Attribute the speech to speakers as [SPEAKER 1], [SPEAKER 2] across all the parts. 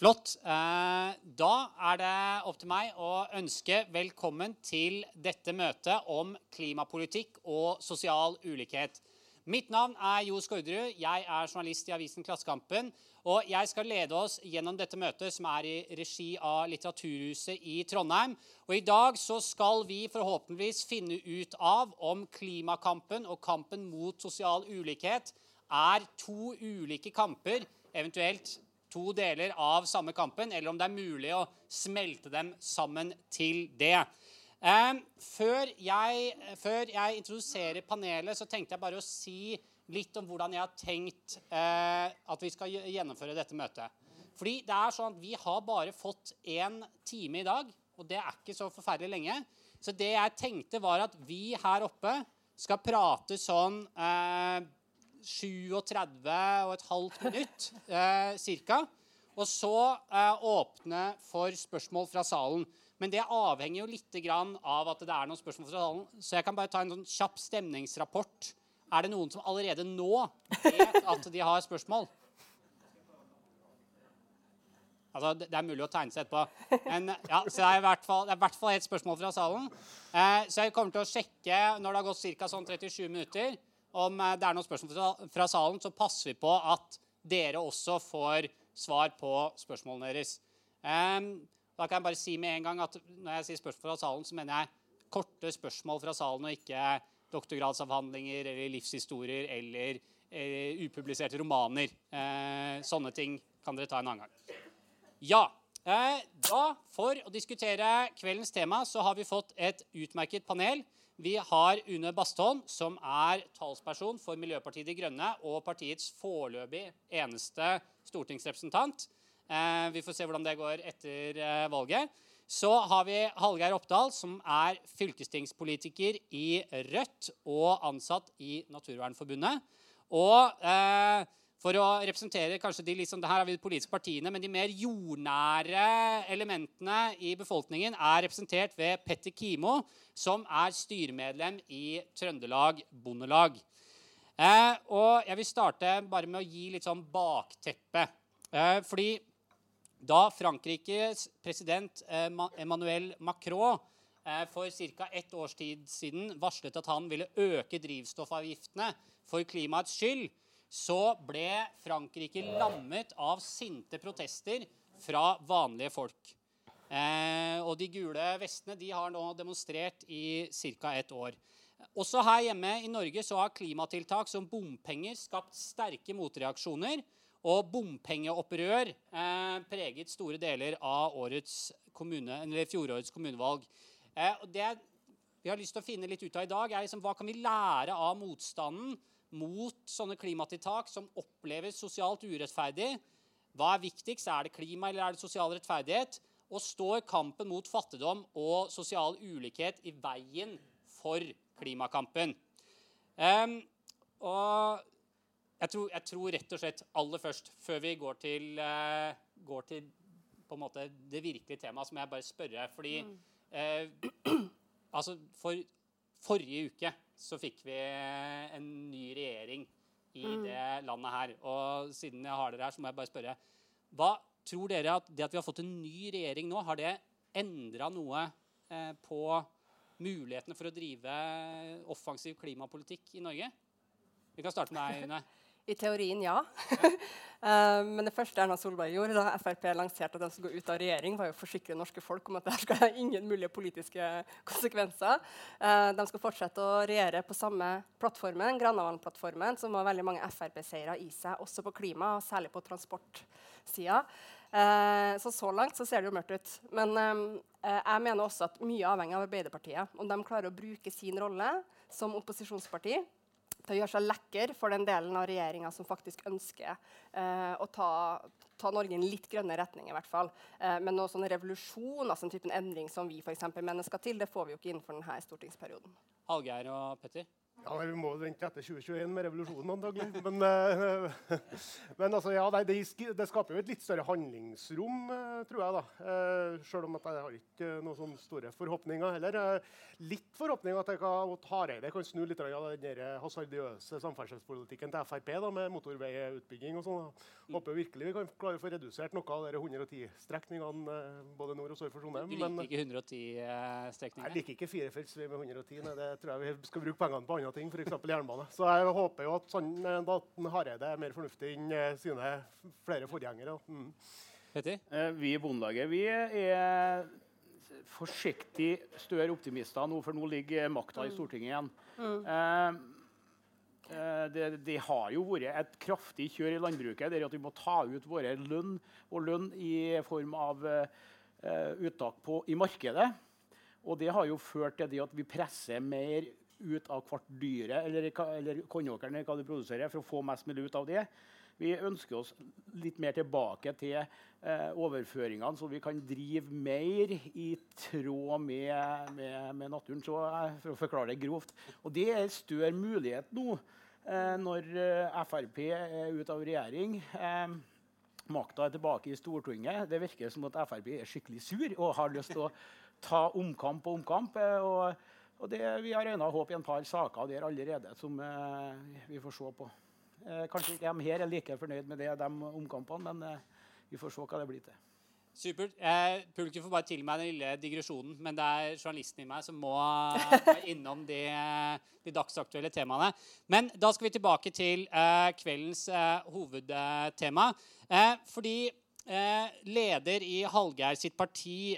[SPEAKER 1] Flott. Eh, da er det opp til meg å ønske velkommen til dette møtet om klimapolitikk og sosial ulikhet. Mitt navn er Jo Skårderud. Jeg er journalist i avisen Klassekampen. Og jeg skal lede oss gjennom dette møtet, som er i regi av Litteraturhuset i Trondheim. Og i dag så skal vi forhåpentligvis finne ut av om klimakampen og kampen mot sosial ulikhet er to ulike kamper, eventuelt to deler av samme kampen, eller om det er mulig å smelte dem sammen til det. Eh, før, jeg, før, jeg, introduserer panelet, så tenkte jeg bare å si litt om hvordan jeg har tenkt eh, at vi skal gjennomføre dette møtet. Fordi det er sånn at Vi har bare fått én time i dag, og det er ikke så forferdelig lenge. Så det jeg tenkte, var at vi her oppe skal prate sånn eh, 37 og et halvt minutt eh, ca. Og så eh, åpne for spørsmål fra salen. Men det avhenger jo litt av at det er noen spørsmål fra salen. Så jeg kan bare ta en sånn kjapp stemningsrapport. Er det noen som allerede nå vet at de har spørsmål? Altså, det er mulig å tegne seg etterpå. Men, ja, så det er i hvert fall, det er i hvert fall et spørsmål fra salen. Eh, så jeg kommer til å sjekke når det har gått ca. Sånn 37 minutter, om eh, det er noen spørsmål fra, salen, så passer vi på at dere også får svar på spørsmålene deres. Da kan jeg bare si med en gang at Når jeg sier spørsmål fra salen, så mener jeg korte spørsmål fra salen, og ikke doktorgradsavhandlinger eller livshistorier eller uh, upubliserte romaner. Uh, sånne ting kan dere ta en annen gang. Ja. Da, for å diskutere kveldens tema, så har vi fått et utmerket panel. Vi har Une Bastholm, som er talsperson for Miljøpartiet De Grønne og partiets foreløpig eneste stortingsrepresentant. Eh, vi får se hvordan det går etter eh, valget. Så har vi Hallgeir Oppdal, som er fylkestingspolitiker i Rødt og ansatt i Naturvernforbundet. Og eh, for å representere kanskje de, liksom, her har vi de politiske partiene, men de mer jordnære elementene i befolkningen er representert ved Petter Kimo, som er styremedlem i Trøndelag Bondelag. Eh, og jeg vil starte bare med å gi litt sånn bakteppe. Eh, fordi da Frankrikes president eh, Emmanuel Macron eh, for ca. ett års tid siden varslet at han ville øke drivstoffavgiftene for klimaets skyld, så ble Frankrike lammet av sinte protester fra vanlige folk. Eh, og de gule vestene de har nå demonstrert i ca. ett år. Også her hjemme i Norge så har klimatiltak som bompenger skapt sterke motreaksjoner. Og bompengeopprør eh, preget store deler av kommune, fjorårets kommunevalg. Eh, det vi har lyst til å finne litt ut av i dag, er liksom, hva kan vi lære av motstanden mot sånne klimatiltak som oppleves sosialt urettferdig. Hva er viktigst? Er det klima eller er det sosial rettferdighet? Og står kampen mot fattigdom og sosial ulikhet i veien for klimakampen? Um, og jeg tror, jeg tror, rett og slett aller først, før vi går til, uh, går til måte det virkelige temaet, så må jeg bare spørre. Fordi uh, altså for forrige uke så fikk vi en ny regjering i mm. det landet her. Og siden jeg har dere her, så må jeg bare spørre Hva tror dere at det at vi har fått en ny regjering nå, har det endra noe eh, på mulighetene for å drive offensiv klimapolitikk i Norge? Vi kan starte med deg, Une.
[SPEAKER 2] I teorien, ja. uh, men det første Erna Solberg gjorde da Frp lanserte at de skulle gå ut av regjering, var å forsikre norske folk om at det skal ha ingen mulige politiske konsekvenser. Uh, de skal fortsette å regjere på samme plattformen, Granavolden-plattformen, som har veldig mange Frp-seire i seg, også på klima, og særlig på transportsida. Uh, så så langt så ser det jo mørkt ut. Men jeg mener også at mye avhenger av Arbeiderpartiet. Om de klarer å bruke sin rolle som opposisjonsparti til å gjøre seg lekker for den delen av regjeringa som faktisk ønsker eh, å ta, ta, Norge i en litt grønnere retning. i hvert fall. Eh, men noen sånn revolusjon, altså en endring som vi for mener skal til, det får vi jo ikke innenfor denne stortingsperioden.
[SPEAKER 1] Hallgeir og Petter?
[SPEAKER 3] Ja, Vi må vente etter 2021 med revolusjonen, antagelig. Men, uh, men altså, ja, det, det, skaper jo et litt større handlingsrom, uh, tror jeg. da. Uh, selv om at jeg har ikke noen sånne store forhåpninger heller. litt forhåpninger at, jeg kan, at Hareide kan snu litt av den hasardiøse samferdselspolitikken til Frp da, med motorveiutbygging og sånn. Håper virkelig vi kan klare å få redusert noe av de 110-strekningene både nord og sør for Trondheim.
[SPEAKER 1] Du liker ikke 110-strekninger?
[SPEAKER 3] Jeg liker ikke firefelts med 110. Nei, det tror jeg vi skal bruke pengene på andre ting, f.eks. jernbane. Så jeg håper jo at, sånn, eh, at Hareide er mer fornuftig enn eh, sine flere forgjengere. Mm.
[SPEAKER 4] Eh, vi i Bondelaget vi er forsiktig større optimister nå, for nå ligger makta i Stortinget igjen. Mm. Eh, det, det, har jo vært et kraftig kjør i landbruket. der at Vi må ta ut våre lønn og lønn i form av eh, uttak på, i markedet. Og det har jo ført til at vi presser mer ut av hvert dyre eller, eller kornåkeren hva du produserer, for å få mest mulig ut av det. Vi ønsker oss litt mer tilbake til eh, overføringene, så vi kan drive mer i tråd med, med, med naturen. Så, eh, for å forklare det grovt. Og det er en større mulighet nå eh, når eh, Frp er ute av regjering. Eh, makta er tilbake i Stortinget. Det virker som at Frp er skikkelig sur og har lyst til å ta omkamp på omkamp. Eh, og og det, Vi har øyne håp i en par saker der allerede som eh, vi får se på. Eh, kanskje ikke de her er like fornøyd med det, de omkampene, men eh, vi får se hva det blir til.
[SPEAKER 1] Supert. Eh, publikum får bare til meg den lille digresjonen, men det er journalisten i meg som må innom de, de, dagsaktuelle temaene. Men da skal vi tilbake til eh, kveldens eh, hovedtema. fordi leder i Hallgeir sitt parti,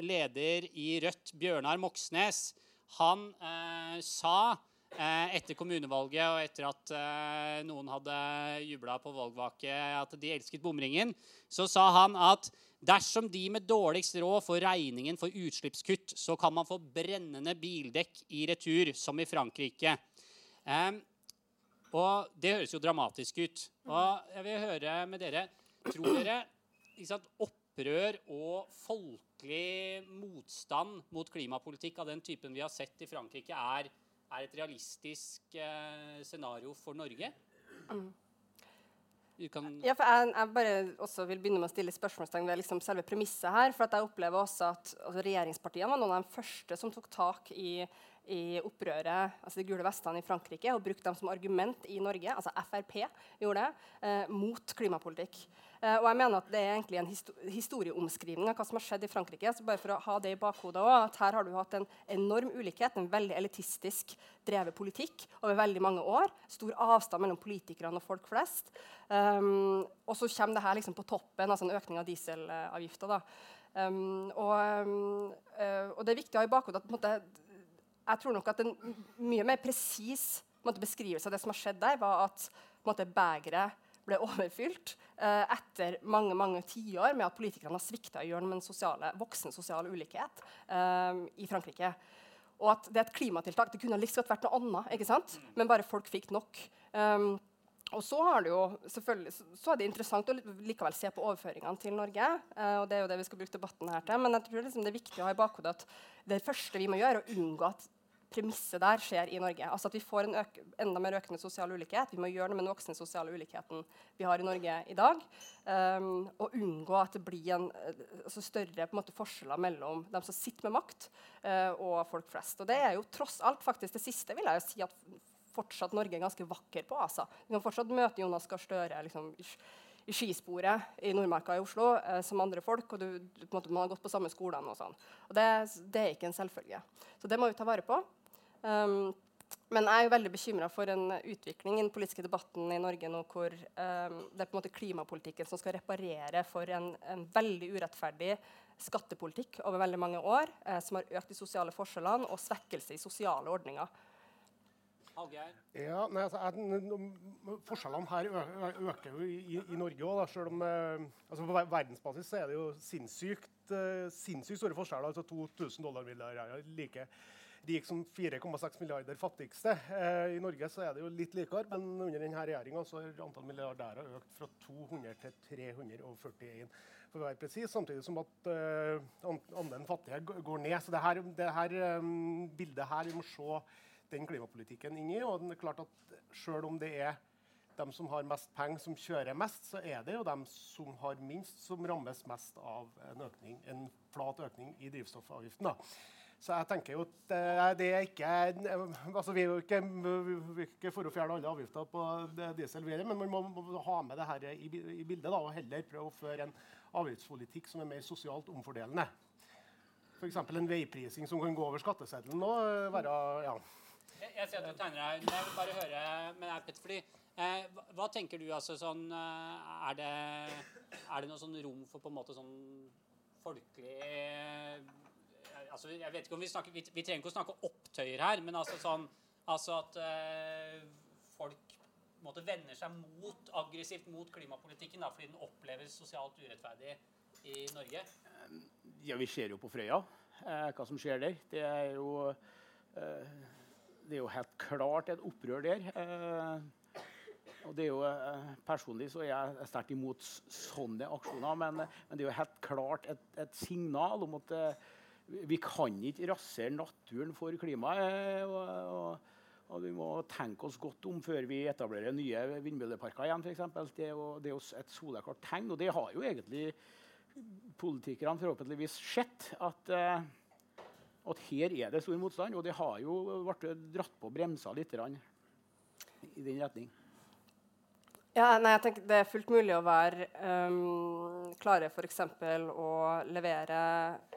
[SPEAKER 1] leder i Rødt, Bjørnar Moxnes, han eh, sa eh, etter kommunevalget og etter at eh, noen hadde jubla på valgvake at de elsket bomringen, så sa han at dersom de med dårligst råd får regningen for utslippskutt, så kan man få brennende bildekk i retur, som i Frankrike. Eh, og det høres jo dramatisk ut. Og jeg vil høre med dere Tror dere sant, opprør og folkelig motstand mot klimapolitikk av den typen vi har sett i Frankrike, er, er et realistisk eh, scenario for Norge? Mm.
[SPEAKER 2] Kan... Ja, for jeg, jeg, bare også vil begynne med å stille spørsmålstegn ved liksom selve premisset her. for Jeg opplever også at altså, Regjeringspartiene var noen av de første som tok tak i, i opprøret, altså de gule vestene i Frankrike, og brukte dem som argument i Norge, altså Frp gjorde det, eh, mot klimapolitikk. Uh, og jeg mener at Det er egentlig en historieomskrivning av hva som har skjedd i Frankrike. så bare for å ha det i bakhodet også, at Her har du hatt en enorm ulikhet, en veldig elitistisk drevet politikk over veldig mange år. Stor avstand mellom politikerne og folk flest. Um, og så kommer det her liksom på toppen, altså en økning av dieselavgifta. Um, og, um, og, det er viktig å ha i bakhodet at måte, jeg tror nok at en mye mer presis beskrivelse av det som har skjedd der, var at begeret ble overfylt eh, etter mange mange tiår med at politikerne har svikta i noe med den sosiale, voksen sosial ulikhet eh, i Frankrike. Og at det er et klimatiltak. Det kunne like godt vært noe annet, ikke sant? men bare folk fikk nok. Um, og så, det jo, så, er det interessant å likevel se på overføringene til Norge. Uh, og det er jo det vi skal bruke debatten her til. Men jeg tror liksom det er viktig å ha i bakhodet at det første vi må gjøre, er å unngå at premisset der skjer i Norge. Altså At vi får en enda mer økende sosial ulikhet. Vi må gjøre noe med den voksne sosiale ulikheten vi har i Norge i dag. Um, og unngå at det blir en, altså større måte, forskjeller mellom dem som sitter med makt, uh, og folk flest. Og det er jo tross alt faktisk det siste vil jeg jo si at fortsatt Norge er ganske vakker på. Altså. Vi kan fortsatt møte Jonas Gahr Støre liksom, i skisporet i Nordmarka i Oslo eh, som andre folk, og du, du, måte, man har gått på samme skolene. og sånn. Og det, det, er ikke en selvfølge. Så det må vi ta vare på. Um, men jeg er jo veldig bekymra for en utvikling i den politiske debatten i Norge nå hvor um, det er på en måte klimapolitikken som skal reparere for en, en veldig urettferdig skattepolitikk over veldig mange år, eh, som har økt de sosiale forskjellene og svekkelse i sosiale ordninger.
[SPEAKER 3] Ja, nei, altså, jeg, forskjellene her øker jo i, i Norge òg. Selv om eh, altså, på verdensbasis er det jo sinnssykt, eh, sinnssykt store forskjeller. altså 2000 dollar milliarder like rik som 4,6 milliarder fattigste. Eh, I Norge så er det jo litt likere, men under denne regjeringa har antall milliardærer økt fra 200 til 341 for å være presis, samtidig som at eh, andelen fattige går ned. Så det her, det her um, bildet her, vi må se den klimapolitikken inn i. Og det er klart at selv om det er dem som har mest penger, som kjører mest, så er det jo dem som har minst, som rammes mest av en, økning, en flat økning i drivstoffavgiften. da. Så jeg tenker jo at eh, det er ikke altså Vi er jo ikke, vi ikke for å fjerne alle avgifter på diesel, men man må, må ha med det her i, i bildet da, og heller prøve å føre en avgiftspolitikk som er mer sosialt omfordelende. F.eks. en veiprising som kan gå over skatteseddelen. og være, ja.
[SPEAKER 1] Jeg, ser at du tegner deg, men jeg vil bare høre med deg, Petter. fordi eh, hva, hva, tenker du altså sånn eh, er det, er det noe sånn rom for på en måte sånn folkelig altså, jeg vet ikke om Vi snakker, vi, vi, trenger ikke å snakke opptøyer her, men altså sånn altså at uh, folk måte, vender seg mot, aggressivt mot klimapolitikken da, fordi den oppleves sosialt urettferdig i Norge?
[SPEAKER 4] Ja, vi ser jo på Frøya eh, hva som skjer der. Det er jo, eh, det er jo helt klart et opprør der. Eh, og det er jo, eh, Personlig så er jeg sterkt imot sånne aksjoner, men, men, det er jo helt klart et, et signal om at eh, vi kan ikke rasere naturen for klimaet. Og, og, og, vi må tenke oss godt om før vi etablerer nye vindmølleparker igjen. For eksempel. det, er jo, det er jo et soleklart tegn, og det har jo egentlig politikerne forhåpentligvis sett. At, uh, at her er det stor motstand, og det har jo vært dratt på bremser litt i den retning.
[SPEAKER 2] Ja, nei, jeg tenker Det er fullt mulig å være um, klare f.eks. å levere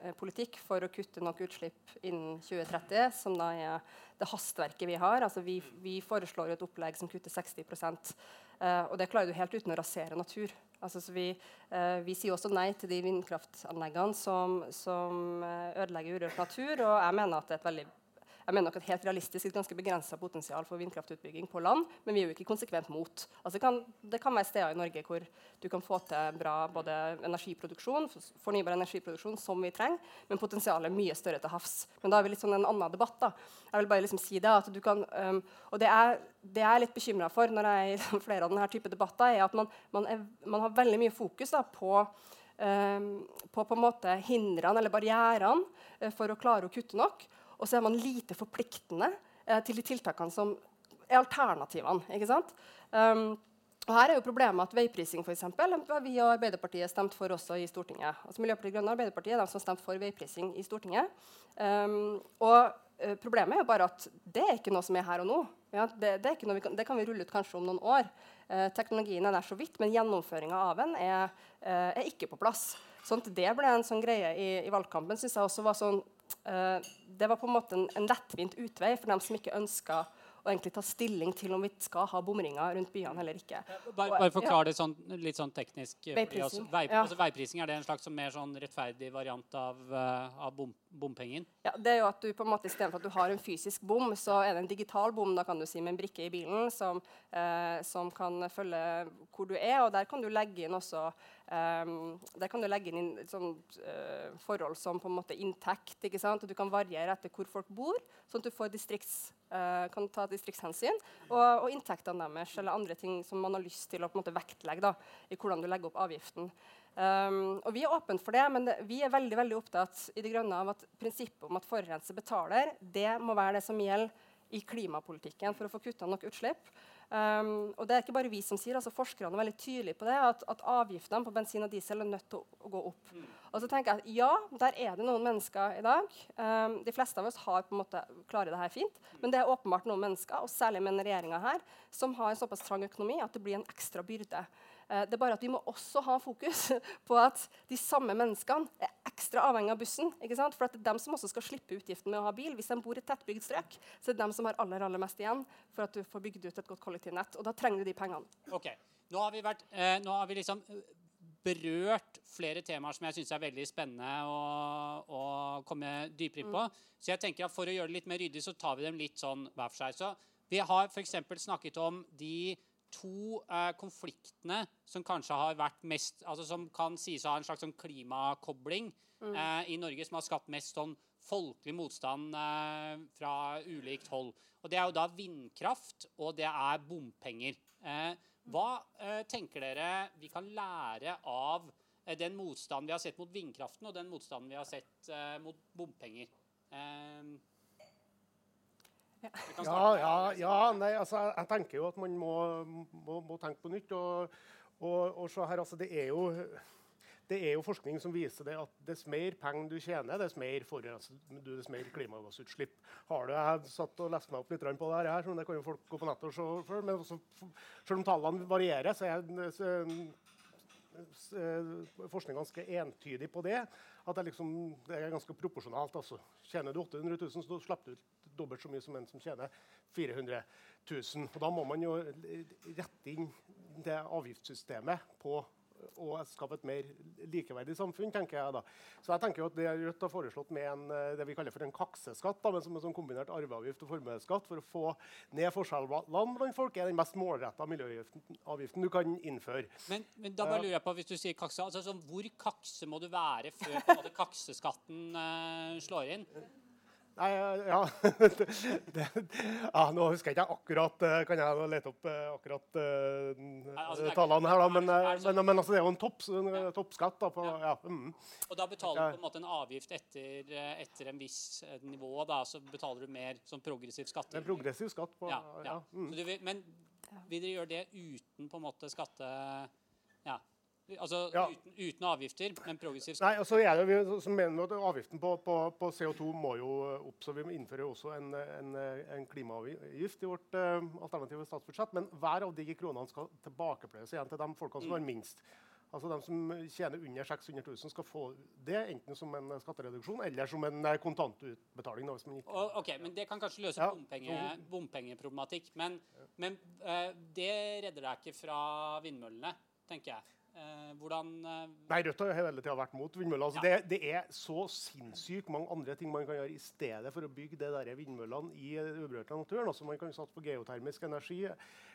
[SPEAKER 2] eh, politikk for å kutte nok utslipp innen 2030, som da er det hastverket vi har. Altså, vi, vi foreslår et opplegg som kutter 60 uh, og det klarer du helt uten å rasere natur. Altså, vi, uh, vi, sier også nei til de vindkraftanleggene som, som eh, ødelegger urørt natur, og jeg mener at det er et veldig jeg mener nok et helt realistisk et ganske begrensa potensial for vindkraftutbygging på land, men vi er jo ikke konsekvent mot. Altså det, kan, det, kan, være steder i Norge hvor du kan få til bra både energiproduksjon, fornybar energiproduksjon som vi trenger, men potensialet er mye større til havs. Men da er vi litt sånn en annen debatt. da. Jeg vil bare liksom si det, at du kan, um, og det er, det er litt bekymra for når jeg er i flere av denne type debatter, er at man, man, er, man har veldig mye fokus da, på Um, på på hindrene eller barrierene uh, for å klare å kutte nok. Og så er man lite forpliktende eh, til de tiltakene som er alternativene. ikke sant? Um, og her er jo problemet at Veiprising for eksempel, vi og Arbeiderpartiet stemt for også i Stortinget. Altså Miljøpartiet Grønne og Arbeiderpartiet er de som har stemt for veiprising i Stortinget. Um, og uh, Problemet er jo bare at det er ikke noe som er her og nå. Ja, det, det, kan, det, kan, vi rulle ut kanskje om noen år. Uh, teknologien er der så vidt, men gjennomføringa av den er, uh, er, ikke på plass. Sånn at det ble en sånn greie i, i valgkampen synes jeg også var sånn Eh, det var på en måte en, en lettvint utvei for dem som ikke ønska å egentlig ta stilling til om vi skal ha bomringer rundt byene eller ikke.
[SPEAKER 1] Bare, bare forklar det sånn, litt sånn teknisk. Veiprising. Altså, vei, ja. altså, veiprising er det en slags mer sånn rettferdig variant av, uh, av bom, bompengen?
[SPEAKER 2] Ja, det er jo at du på en måte Istedenfor at du har en fysisk bom, så er det en digital bom da kan du si, med en brikke i bilen som, uh, som kan følge hvor du er. og Der kan du legge inn også Um, der kan du legge inn sånn, uh, forhold som på en måte inntekt. ikke sant? Og du kan variere etter hvor folk bor, sånn at du får distrikts, uh, kan ta distriktshensyn. Og, og, inntektene deres eller andre ting som man har lyst til å på en måte vektlegge da, i hvordan du legger opp avgiften. Um, og Vi er åpne for det, men det, vi er veldig veldig opptatt i det grønne av at prinsippet om at forurenser betaler, det må være det som gjelder i klimapolitikken for å få kutta nok utslipp. Um, og det er ikke bare vi som sier, altså Forskerne er veldig tydelige på det, at, at avgiftene på bensin og diesel er nødt til å, å, gå opp. Mm. Og så tenker jeg at Ja, der er det noen mennesker i dag. Um, de fleste av oss har på en måte klarer det her fint. Men det er åpenbart noen mennesker, og særlig med denne regjeringa her, som har en såpass trang økonomi at det blir en ekstra byrde. Uh, det er bare at Vi må også ha fokus på at de samme menneskene er ekstra avhengig av bussen. For at det er dem som også skal slippe utgiften med å ha bil. Hvis de bor i et tettbygd strøk, så er det dem som har aller, aller mest igjen for at du får bygd ut et godt kollektiv kollektivnett. Og da trenger du de pengene.
[SPEAKER 1] Ok, Nå har vi, vært, eh, nå har vi liksom eh, berørt flere temaer som jeg syns er veldig spennende å, å komme dypere inn på. Mm. Så jeg tenker at for å gjøre det litt mer ryddig, så tar vi dem litt sånn hver for seg. Så vi har f.eks. snakket om de to eh, konfliktene som kanskje har vært mest altså Som kan sies å ha en slags sånn klimakobling mm. eh, i Norge, som har skapt mest sånn folkelig motstand eh, fra ulikt hold. Og Det er jo da vindkraft, og det er bompenger. Eh, hva eh, tenker dere vi kan lære av eh, den motstanden vi har sett mot vindkraften, og den motstanden vi har sett mot bompenger? Eh,
[SPEAKER 3] Ja, ja, ja nei, altså, jeg, tenker jo at man må, må, må tenke på nytt. Og, og, og så her, altså, det er jo det er jo forskning som viser det at dess mer penger du tjener, dess mer, du, dess mer klimagassutslipp har du. Jeg har satt og leste meg opp litt på det her, så det kan jo folk gå på nettet og se. For, men også, selv om tallene varierer, så er så, forskning ganske entydig på det. At det, liksom, det er ganske proporsjonalt. Altså. Tjener du 800 000, så slipper du ut dobbelt så mye som en som tjener 400 000. Og da må man jo rette inn det avgiftssystemet på å skape et mer likeverdig samfunn, tenker jeg da. Så jeg tenker jo at det Rødt har foreslått med en, eh, det vi kaller for en kakseskatt, da, men som en sånn kombinert arveavgift og formuesskatt, for å få ned forskjellene blant folk, er den mest målretta miljøavgiften du kan innføre.
[SPEAKER 1] Men, men da bare lurer jeg på, hvis du sier kakse, altså sånn, hvor kakse må du være før kakseskatten uh, slår inn?
[SPEAKER 3] Nei, ja, det, ja Nå husker jeg ikke akkurat eh, Kan jeg lete opp eh, akkurat eh,
[SPEAKER 1] altså, er
[SPEAKER 3] tallene her, da. Men,
[SPEAKER 1] er
[SPEAKER 3] eh,
[SPEAKER 1] sånn-
[SPEAKER 3] men, men altså, det er jo en, topp, en toppskatt. da, på, ja. mm.
[SPEAKER 1] Og da betaler du på en måte en avgift etter, eh, etter en viss eh, nivå, da, så betaler du mer som progressiv skatt.
[SPEAKER 3] Er progressiv skatt på
[SPEAKER 1] Ja, ja.
[SPEAKER 3] ja, mm.
[SPEAKER 1] Så du vil, men vil dere gjøre det uten på en måte skatte... Ja. Altså
[SPEAKER 3] Ja.
[SPEAKER 1] Uten, uten avgifter, men progressiv skatt?
[SPEAKER 3] Nei, altså jeg, vi, så mener at Avgiften på, på, på CO2 må jo opp, så vi innfører jo også en, en, en klimaavgift i vårt uh, alternative statsbudsjett. Men hver av de kronene skal tilbakepløyes igjen til de folkene som har minst. Altså De som tjener under 600 000, skal få det enten som en skattereduksjon eller som en eh, kontantutbetaling. Da, hvis man ikke
[SPEAKER 1] ok, men Det kan kanskje løse
[SPEAKER 3] Ja,
[SPEAKER 1] bompenge, bompengeproblematikk. Men, men eh, det redder deg ikke fra vindmøllene, tenker jeg. Eh, hvordan eh,
[SPEAKER 3] Nei, Rødt har jo hele tida vært mot vindmøller. Altså,
[SPEAKER 1] Ja.
[SPEAKER 3] det, det er så sinnssykt mange andre ting man kan gjøre i stedet for å bygge det der vindmøllene i uberørt naturen. Altså, man kan satse på geotermisk energi,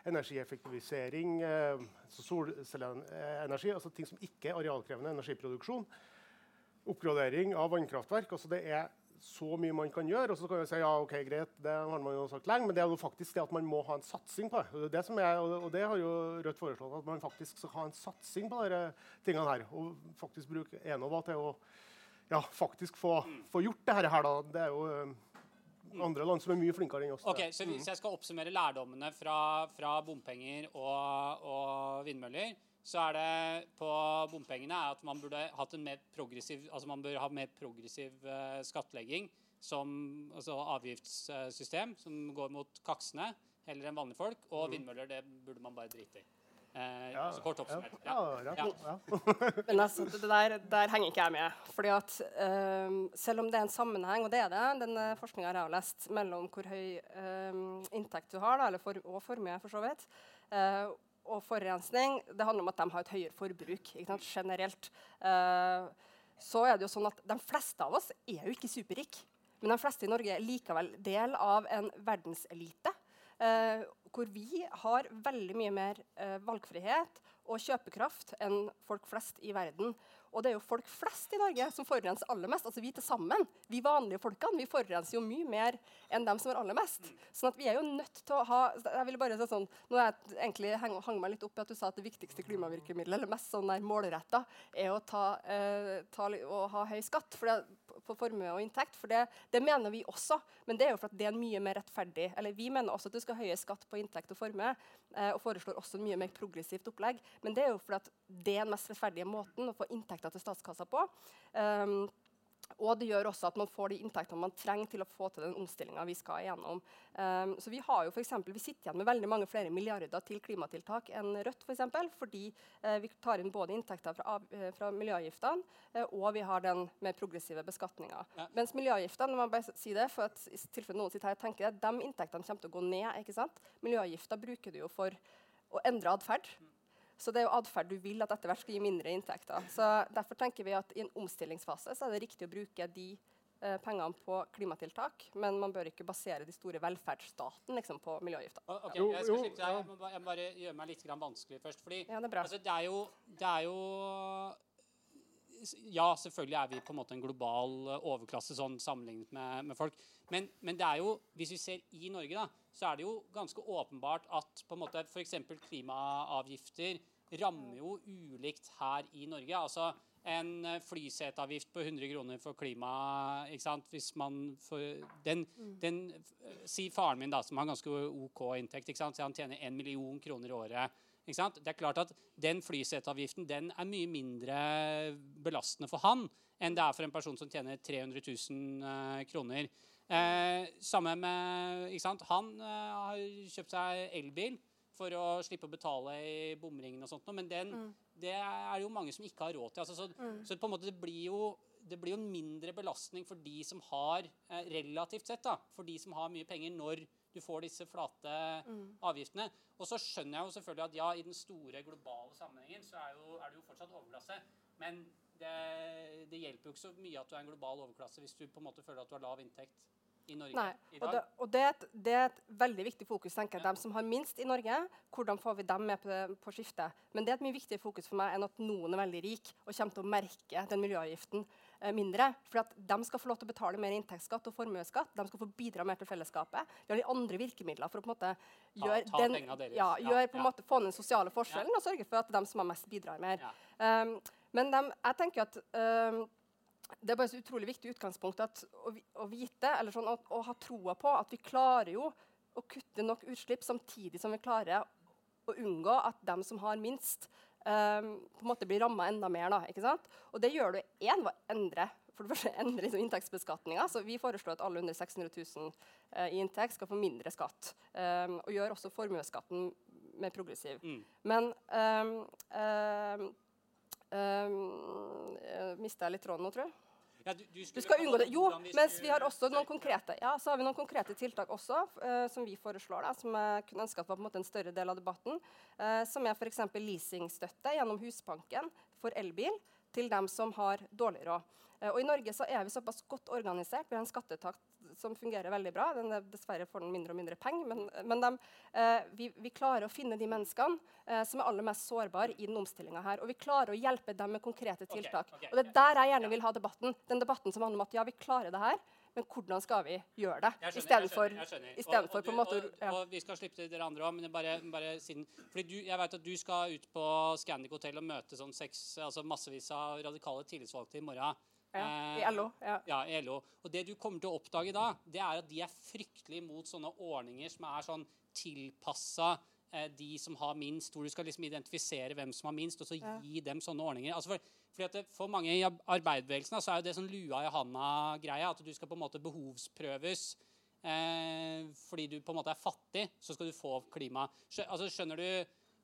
[SPEAKER 3] energieffektivisering, eh, solcelleenergi, altså ting som ikke er arealkrevende energiproduksjon. Oppgradering av vannkraftverk. altså Det er så mye man kan gjøre. Og så kan vi si ja, ok, greit, det har man jo sagt lenge, men det er jo faktisk det at man må ha en satsing på det. Og det, er det som er, og det har jo Rødt foreslått, at man faktisk skal ha en satsing på disse tingene her. Og faktisk bruke Enova til å ja, faktisk få, få gjort det her. da. Det er jo eh, andre land som er mye flinkere enn oss.
[SPEAKER 1] Ok, så Hvis jeg skal oppsummere lærdommene fra, fra bompenger og, og vindmøller, så er det på bompengene at man burde hatt en mer progressiv altså man bør ha mer progressiv eh, skattlegging som altså avgiftssystem som går mot kaksene heller enn vanlige folk. Og vindmøller det burde man bare drite i. Eh,
[SPEAKER 3] Ja,
[SPEAKER 1] så kort
[SPEAKER 3] ja,
[SPEAKER 1] oppsummert.
[SPEAKER 3] ja,
[SPEAKER 1] Ja. Ja.
[SPEAKER 2] Men altså, det der, der henger ikke jeg med. Fordi at um, Selv om det er en sammenheng, og det er det, den uh, forskninga jeg har lest, mellom hvor høy um, inntekt du har, da, eller for, og formue, for så vidt, eh, og forurensning, det handler om at de har et høyere forbruk ikke sant, generelt. Uh, så er det jo sånn at De fleste av oss er jo ikke superrike. Men de fleste i Norge er likevel del av en verdenselite. Uh, hvor vi har veldig mye mer uh, valgfrihet og kjøpekraft enn folk flest i verden. Og det er jo folk flest i Norge som forurenser aller mest. Altså Vi til sammen, vi vanlige folkene, vi forurenser jo mye mer enn dem som har aller mest. Sånn at vi er jo nødt til å ha jeg ville bare si sånn, Nå er jeg egentlig hang, hang meg litt opp i at du sa at det viktigste klimavirkemiddelet, eller mest sånn der målretta, er å ta, eh, ta, ha høy skatt for det, på, formue og inntekt. For det, det mener vi også, men det er jo for at det er mye mer rettferdig Eller vi mener også at du skal ha høyere skatt på inntekt og formue, eh, og foreslår også en mye mer progressivt opplegg. Men det er jo fordi at det er den mest rettferdige måten å få inntekter til statskassa på. Um, og det gjør også at man får de inntektene man trenger til å få til den omstillinga vi skal igjennom. Um, så vi har jo for eksempel, vi sitter igjen med veldig mange flere milliarder til klimatiltak enn Rødt, for eksempel, fordi uh, vi tar inn både inntekter fra, eh, fra miljøavgiftene, uh, og vi har den mer progressive beskatninga.
[SPEAKER 1] Ja.
[SPEAKER 2] Mens miljøavgiftene, jeg bare si det, for at i tilfelle noen sitter her tenker det, de inntektene kommer til å gå ned. ikke sant? Miljøavgifter bruker du jo for å endre atferd. Så det er jo atferd du vil at etter hvert skal gi mindre inntekter. Så Derfor tenker vi at i en omstillingsfase så er det riktig å bruke de eh, pengene på klimatiltak, men man bør ikke basere de store velferdsstaten liksom, på miljøavgifter.
[SPEAKER 1] Okay, Ok, jeg skal slippe. Jeg må ba- jeg må bare gjøre meg litt grann vanskelig først. fordi
[SPEAKER 2] Ja, det er
[SPEAKER 1] altså, det er jo, det er jo Ja, selvfølgelig er vi på en måte en global eh, overklasse sånn sammenlignet med, med folk. Men, men det er jo, hvis vi ser i Norge, da, så er det jo ganske åpenbart at på en måte f.eks. klimaavgifter rammer jo ulikt her i Norge. Altså en eh, flyseteavgift på 100 kroner for klima ikke sant? Hvis man får den, den, eh, Si faren min, da, som har ganske OK inntekt, ikke sant? så han tjener 1 million kroner i året. Ikke sant? Det er klart at Den flyseteavgiften den er mye mindre belastende for han enn det er for en person som tjener 300 000 eh, kroner. Eh, samme med ikke sant? Han eh, har kjøpt seg elbil for å slippe å betale i bomringen og sånt, men den, det er jo mange som ikke har råd til. Altså, så, så på en måte det blir jo det blir jo en mindre belastning for de som har eh, relativt sett da, for de som har mye penger, når du får disse flate avgiftene. Og så skjønner jeg jo selvfølgelig at ja, i den store globale sammenhengen så er, jo, er det jo fortsatt overklasse. Men det, det hjelper jo ikke så mye at du er en global overklasse hvis du på en måte føler at du har lav inntekt i Norge
[SPEAKER 2] Nei,
[SPEAKER 1] i
[SPEAKER 2] og,
[SPEAKER 1] dag.
[SPEAKER 2] det, og det, er et, det er et veldig viktig fokus. tenker jeg. De som har minst i Norge, hvordan får vi dem med på, på skiftet? Men det er et mye viktigere fokus for meg enn at noen er veldig rik og kommer til å merke den miljøavgiften eh, mindre. For at de skal få lov til å betale mer inntektsskatt og formuesskatt. De skal få bidra mer til fellesskapet. Vi har de andre virkemidler for å på en måte gjøre
[SPEAKER 1] ta
[SPEAKER 2] den,
[SPEAKER 1] ja, gjør,
[SPEAKER 2] ja,
[SPEAKER 1] Ja,
[SPEAKER 2] på en
[SPEAKER 1] ja.
[SPEAKER 2] måte få ned den sosiale forskjellen og sørge for at de som har mest, bidrar mer.
[SPEAKER 1] Ja.
[SPEAKER 2] Um, men de, jeg tenker at um, det er bare så utrolig viktig utgangspunkt at, å, å vite, eller sånn, å, å ha troa på at vi klarer jo å kutte nok utslipp samtidig som vi klarer å unngå at dem som har minst, um, på en måte blir ramma enda mer. Da, ikke sant? Og det gjør du én ved å endre for det første endre liksom, inntektsbeskatninga. Så vi foreslår at alle under 600 000 eh, i inntekt skal få mindre skatt. Um, og gjør også formuesskatten mer progressiv.
[SPEAKER 1] Mm.
[SPEAKER 2] Men um, um, um, Mista jeg litt tråden nå, tror jeg?
[SPEAKER 1] Ja, du, du
[SPEAKER 2] Du skal unngå det. Jo, mens vi har også noen konkrete, ja, så har vi noen konkrete tiltak også, uh, som vi foreslår, da, som jeg kunne ønske at var på en måte en større del av debatten. Uh, som er f.eks. leasingstøtte gjennom Husbanken for elbil til dem som har dårlig råd. Eh, og I Norge så er vi såpass godt organisert. Vi har en skattetakt som fungerer veldig bra. Den er, dessverre får den mindre og mindre penger, men, men de, eh, vi, vi klarer å finne de menneskene eh, som er aller mest sårbare i den omstillinga her. Og vi klarer å hjelpe dem med konkrete
[SPEAKER 1] tiltak.
[SPEAKER 2] tiltak.
[SPEAKER 1] okay,
[SPEAKER 2] og det er der jeg gjerne vil ha debatten. Den debatten som handler om at ja, vi klarer det her, men hvordan skal vi gjøre det? Istedenfor
[SPEAKER 1] Og-
[SPEAKER 2] på en måte å- ja.
[SPEAKER 1] og, og vi skal slippe til dere andre òg, men bare, bare siden Fordi du, jeg vet at du skal ut på Scandic Hotel og møte sånn seks, altså massevis av radikale tillitsvalgte i morgen.
[SPEAKER 2] Ja, I
[SPEAKER 1] Eh,
[SPEAKER 2] LO. Ja.
[SPEAKER 1] Ja, i LO. Og det du kommer til å oppdage da, det er at de er fryktelig imot sånne ordninger som er sånn tilpassa eh, de som har minst, hvor du skal liksom identifisere hvem som har minst, og så
[SPEAKER 2] Ja.
[SPEAKER 1] gi dem sånne ordninger. Altså for, fordi for mange i ar- arbeiderbevegelsen så er jo det sånn lua i handa-greia, at du skal på en måte behovsprøves. Eh, fordi du på en måte er fattig, så skal du få klima. Skjø, altså, skjønner du?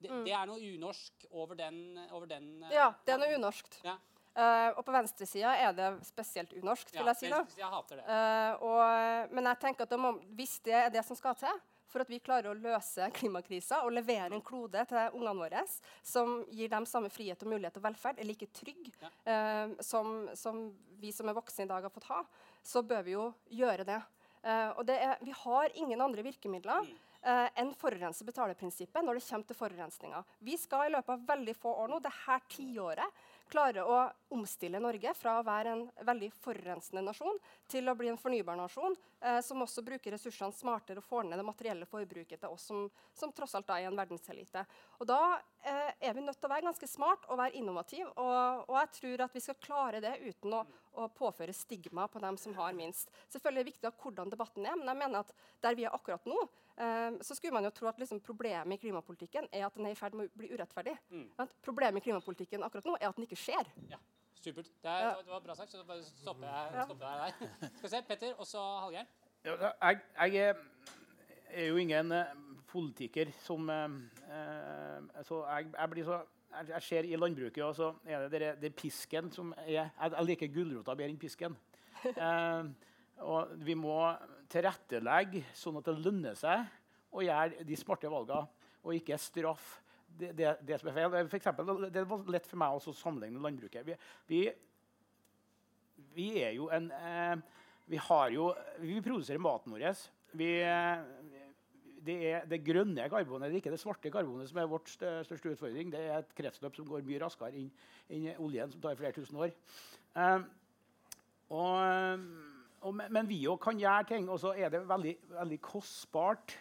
[SPEAKER 1] Det, det er noe unorsk over den, over den eh,
[SPEAKER 2] Mm. ja, det er noe unorskt.
[SPEAKER 1] Ja.
[SPEAKER 2] Uh, og på venstresida er det spesielt unorskt, vil jeg si. da.
[SPEAKER 1] Jeg hater det.
[SPEAKER 2] Uh, og, men jeg tenker at de, hvis det er det som skal til for at vi klarer å løse klimakrisa og levere en klode til ungene våre som gir dem samme frihet og mulighet og velferd, er like trygg eh, som, som vi som er voksne i dag har fått ha, så bør vi jo gjøre det. Eh, og det er, vi har ingen andre virkemidler eh, enn forurenser betaler-prinsippet når det kommer til forurensninga. Vi skal i løpet av veldig få år nå, det her tiåret, klare å omstille Norge fra å være en veldig forurensende nasjon til å bli en fornybar nasjon eh, som også bruker ressursene smartere og får ned det materielle forbruket til oss som, som tross alt er en verdenselite. Og da eh, er vi nødt til å være ganske smart og være innovativ, og, og jeg tror at vi skal klare det uten å, å påføre stigma på dem som har minst. Selvfølgelig er det viktig hvordan debatten er, men jeg mener at der vi er akkurat nå, eh, så skulle man jo tro at liksom, problemet i klimapolitikken er at den er i ferd med å bli urettferdig. Mm. problemet i klimapolitikken akkurat nå er at den ikke skjer.
[SPEAKER 1] Ja, supert. Det, er,
[SPEAKER 2] Ja.
[SPEAKER 1] det var bra sagt, så da bare stopper jeg,
[SPEAKER 2] Ja.
[SPEAKER 1] stopper jeg der. Skal vi se, Petter, og så Hallgeir.
[SPEAKER 4] Ja, jeg, jeg er- jo ingen eh, politiker som eh, eh, Så jeg, jeg blir så jeg, ser i landbruket, og så er det dere- det pisken som er Jeg, jeg liker gulrota bedre enn pisken. Eh, og vi må tilrettelegge sånn at det lønner seg å gjøre de smarte valgene, og ikke straffe det, det, som er feil. For eksempel, det var lett for meg å sammenligne landbruket. Vi, vi, vi er jo en eh, Vi har jo Vi produserer maten vår. Vi, det er det grønne karbonet, det er ikke det svarte karbonet som er vårt største utfordring. Det er et kretsløp som går mye raskere enn enn oljen, som tar flere tusen år. Eh, og, og, men vi òg kan gjøre ting, og så er det veldig, veldig kostbart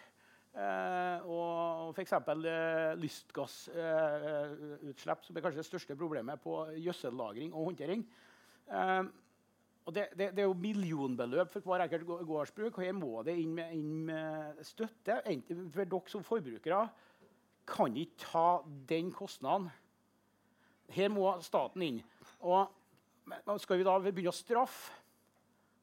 [SPEAKER 4] Eh, og f.eks. Eh, lystgassutslipp, eh, som er kanskje det største problemet på gjødsellagring og håndtering. Eh, og det, det, det, er jo millionbeløp for hver enkelt gårdsbruk. og Her må det inn med, inn med støtte. For dere som forbrukere kan ikke ta den kostnaden. Her må staten inn. Og skal vi da begynne å straffe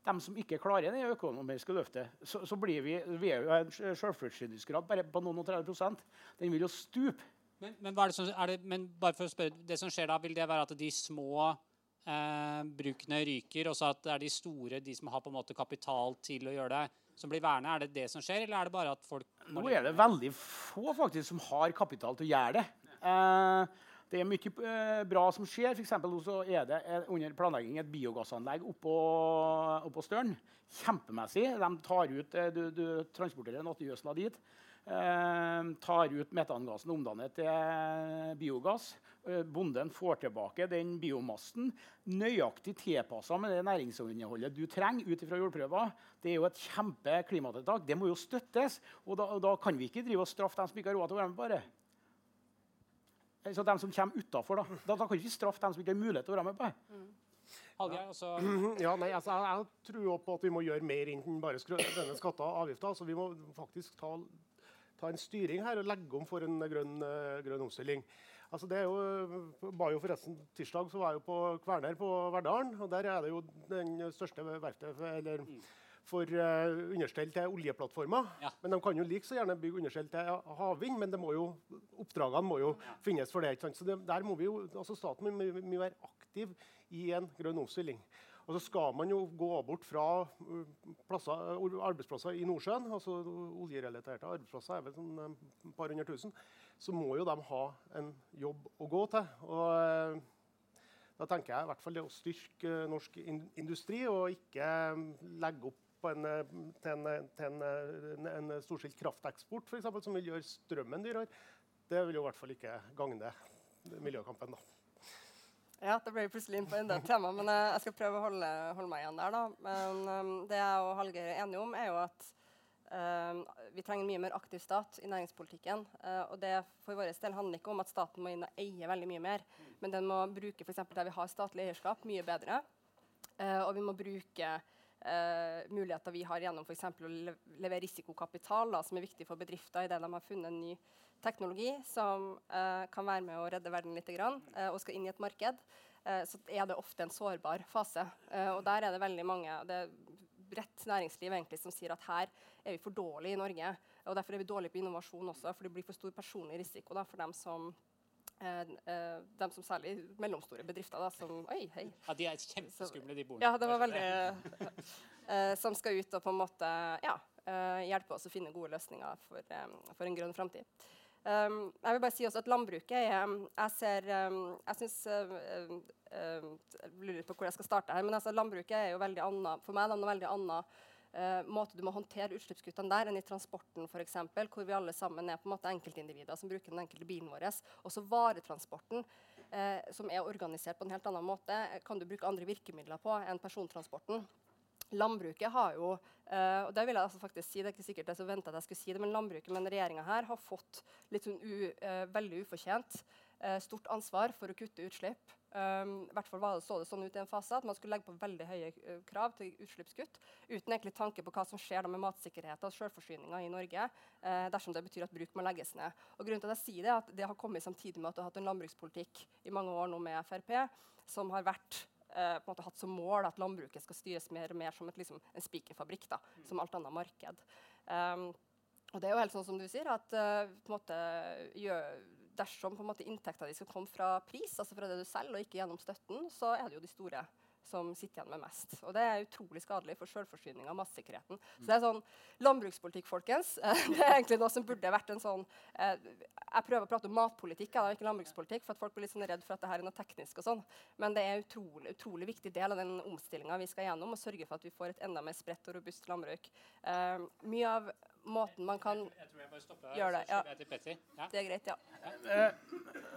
[SPEAKER 4] de som ikke klarer det økonomiske løftet, så, så blir vi, vi er jo en selvforsyningsgrad bare på noen og 30 Den vil jo stupe.
[SPEAKER 1] Men, men, det som, det, men, bare for å spørre, det som skjer da, vil det være at de små eh, brukene ryker, og så at det er de store, de som har på en måte kapital til å gjøre det, som blir værende? Er det det som skjer, eller er det bare at folk
[SPEAKER 4] Nå er det veldig få faktisk som har kapital til å gjøre det. Eh, det er mye eh, bra som skjer. For så er det under planlegging et biogassanlegg oppå, oppå Støren. Kjempemessig. De tar ut, eh, du, du transporterer nattgjødsla dit. Eh, tar ut metangassen og omdanner til biogass. Bonden får tilbake den biomassen nøyaktig tilpassa med det næringsinnholdet du trenger ut fra jordprøver. Det er jo et kjempe klimatiltak. Det må jo støttes. Og da, da kan vi ikke drive og straffe dem som ikke har råd til å være med på det. Så de som kommer utafor, da. da. da. kan vi ikke straffe dem som ikke har mulighet til å være med på det. Mm.
[SPEAKER 1] Altså.
[SPEAKER 3] Ja, nei, altså, jeg, jeg tror på at vi må gjøre mer enn bare denne skatter og avgifter. Altså, vi må faktisk ta, ta, en styring her og legge om for en grønn, uh, grønn omstilling. Altså, det er jo, var jo forresten Tirsdag så var jeg jo på Kværner på Verdalen. og Der er det jo den største verftet eller mm for uh, understell til oljeplattformer. Ja. Men de kan jo like så gjerne bygge understell til havvind, men må jo, oppdragene må jo ja. finnes for det. Så det, der må vi jo, altså Staten må, må være aktiv i en grønn omstilling. Og så skal man jo gå bort fra uh, plasser, arbeidsplasser i Nordsjøen. altså Oljerelaterte arbeidsplasser er vel sånn et uh, par hundre tusen. Så må jo de ha en jobb å gå til. Og da tenker jeg i hvert fall det å styrke norsk industri og ikke legge opp en, eh, til, en, eh, til en, eh, en, storstilt krafteksport, eksempel, som vil gjøre strømmen dyrere, det vil jo i hvert fall ikke gagne miljøkampen. da.
[SPEAKER 2] Ja, det ble plutselig inn på enda et tema, men jeg skal prøve å holde, holde meg igjen der. da. Men um, Det jeg og Hallgeir er enige om, er jo at um, vi trenger en mye mer aktiv stat i næringspolitikken. Uh, og det for vår del handler ikke om at staten må inn og eie veldig mye mer, men den må bruke for der vi har statlig eierskap, mye bedre. Uh, og vi må bruke Uh, muligheter vi har gjennom f.eks. å levere risikokapital, da, som er viktig for bedrifter idet de har funnet en ny teknologi som uh, kan være med å redde verden litt, grann, uh, og skal inn i et marked, så er det ofte en sårbar fase. og der er det veldig mange det er bredt næringsliv egentlig som sier at her er vi for dårlige i Norge. og Derfor er vi dårlige på innovasjon også, for det blir for stor personlig risiko da, for dem som Eh, eh, de som særlig mellomstore bedrifter da, som Oi, hei.
[SPEAKER 1] Ja, De er kjempeskumle, de bordene.
[SPEAKER 2] Ja, det var veldig eh, Som skal ut og på en måte ja, eh, hjelpe oss å finne gode løsninger for, eh, for en grønn framtid. Um, jeg vil bare si også at landbruket er Jeg ser um, Jeg syns uh, uh, lurer på hvor jeg skal starte her. Men altså, landbruket er jo veldig annet for meg noe veldig annet uh, måte du må håndtere utslippskuttene der enn i transporten f.eks., hvor vi alle sammen er på en måte enkeltindivider som bruker den enkelte bilen vår. Også varetransporten, uh, som er organisert på en helt annen måte, kan du bruke andre virkemidler på enn persontransporten. Landbruket har jo uh, og det vil jeg altså faktisk si, det er ikke sikkert jeg så at jeg skulle si det, men landbruket, med regjeringa her har fått litt sånn u, veldig ufortjent stort ansvar for å kutte utslipp. Um, i hvert fall var det, så det sånn ut i en fase at Man skulle legge på veldig høye uh, krav til utslippskutt uten egentlig tanke på hva som skjer da med matsikkerheten og selvforsyninga i Norge uh, dersom det betyr at bruk må legges ned. Og grunnen til at jeg sier Det er at det har kommet samtidig med at du har hatt en landbrukspolitikk i mange år nå med Frp som har vært uh, på en måte hatt som mål at landbruket skal styres mer og mer som et, liksom, en spikerfabrikk, da, som alt annet marked. Um, og det er jo helt sånn som du sier, at på en måte gjør dersom på en måte, inntekta skal komme fra pris, altså fra det du selger, og ikke gjennom støtten, så er det jo de store som sitter igjen med mest. Og det er utrolig skadelig for selvforsyninga og matsikkerheten. Så det er sånn landbrukspolitikk, folkens. det er egentlig noe som burde vært en sånn eh, Jeg prøver å prate om matpolitikk, da, ikke landbrukspolitikk, for at folk blir litt sånn redd for at det her er noe teknisk og sånn. Men det er en utrolig, utrolig viktig del av den omstillinga vi skal gjennom, og sørge for at vi får et enda mer spredt og robust landbruk. Eh, mye av måten man kan
[SPEAKER 1] Jeg tror jeg bare stopper
[SPEAKER 2] Gjør det, ja. Det er greit, ja.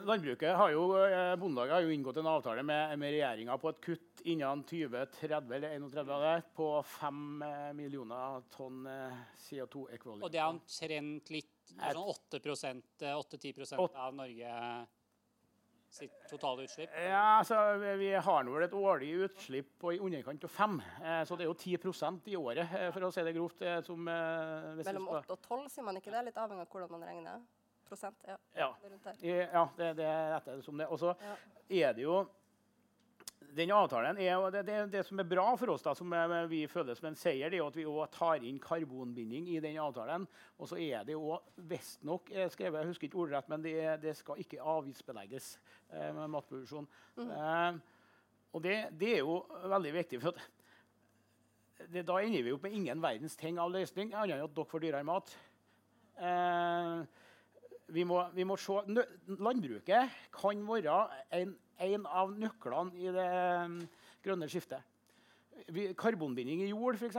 [SPEAKER 4] Landbruket har jo, eh, Bondelaget har jo inngått en avtale med, med regjeringa på et kutt innen 2030 eller 31 på 5 millioner tonn eh, CO2-ekvivalent.
[SPEAKER 1] Og det er omtrent litt sånn 8% 8-10
[SPEAKER 4] Åt-
[SPEAKER 1] av Norge sitt totale utslipp.
[SPEAKER 4] Ja, altså, vi- har nå vel et årlig utslipp på i underkant av 5, eh, så det er jo 10% i året, eh, for å si det grovt. eh, som, hvis
[SPEAKER 2] Mellom
[SPEAKER 4] åtte
[SPEAKER 2] 8 og 12, sier man ikke det? Litt avhengig av hvordan man regner. Prosent. Ja,
[SPEAKER 4] Ja. Ja, det, det er dette som det. Og så
[SPEAKER 2] Ja.
[SPEAKER 4] er det jo den avtalen er det, det, det som er bra for oss, da, som vi føler som en seier, det er jo at vi også tar inn karbonbinding i den avtalen. Og så er det jo visstnok skrevet, jeg husker ikke ordrett, men det, det skal ikke avgiftsbelegges eh, med matproduksjon. Eh, og det, det er jo veldig viktig. for Da ender vi opp med ingen verdens ting av løsning, annet enn at dere får dyrere mat. Eh, vi må, vi må se, Landbruket kan være en, en av nøklene i det mm, grønne skiftet. Karbonbinding i jord, f.eks.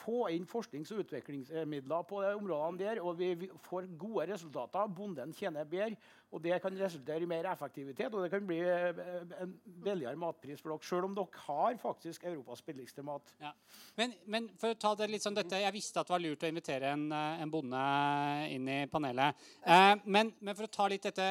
[SPEAKER 4] Få inn forsknings- og utviklingsmidler på de områdene der, og vi, får gode resultater. Bonden tjener bedre, og det kan resultere i mer effektivitet. Og det kan bli eh, en billigere matpris for dere, selv om dere har faktisk Europas billigste mat.
[SPEAKER 1] Ja. Men, men for å ta det litt sånn dette, Jeg visste at det var lurt å invitere en, eh, en bonde inn i panelet. Eh, men, men for å ta litt dette,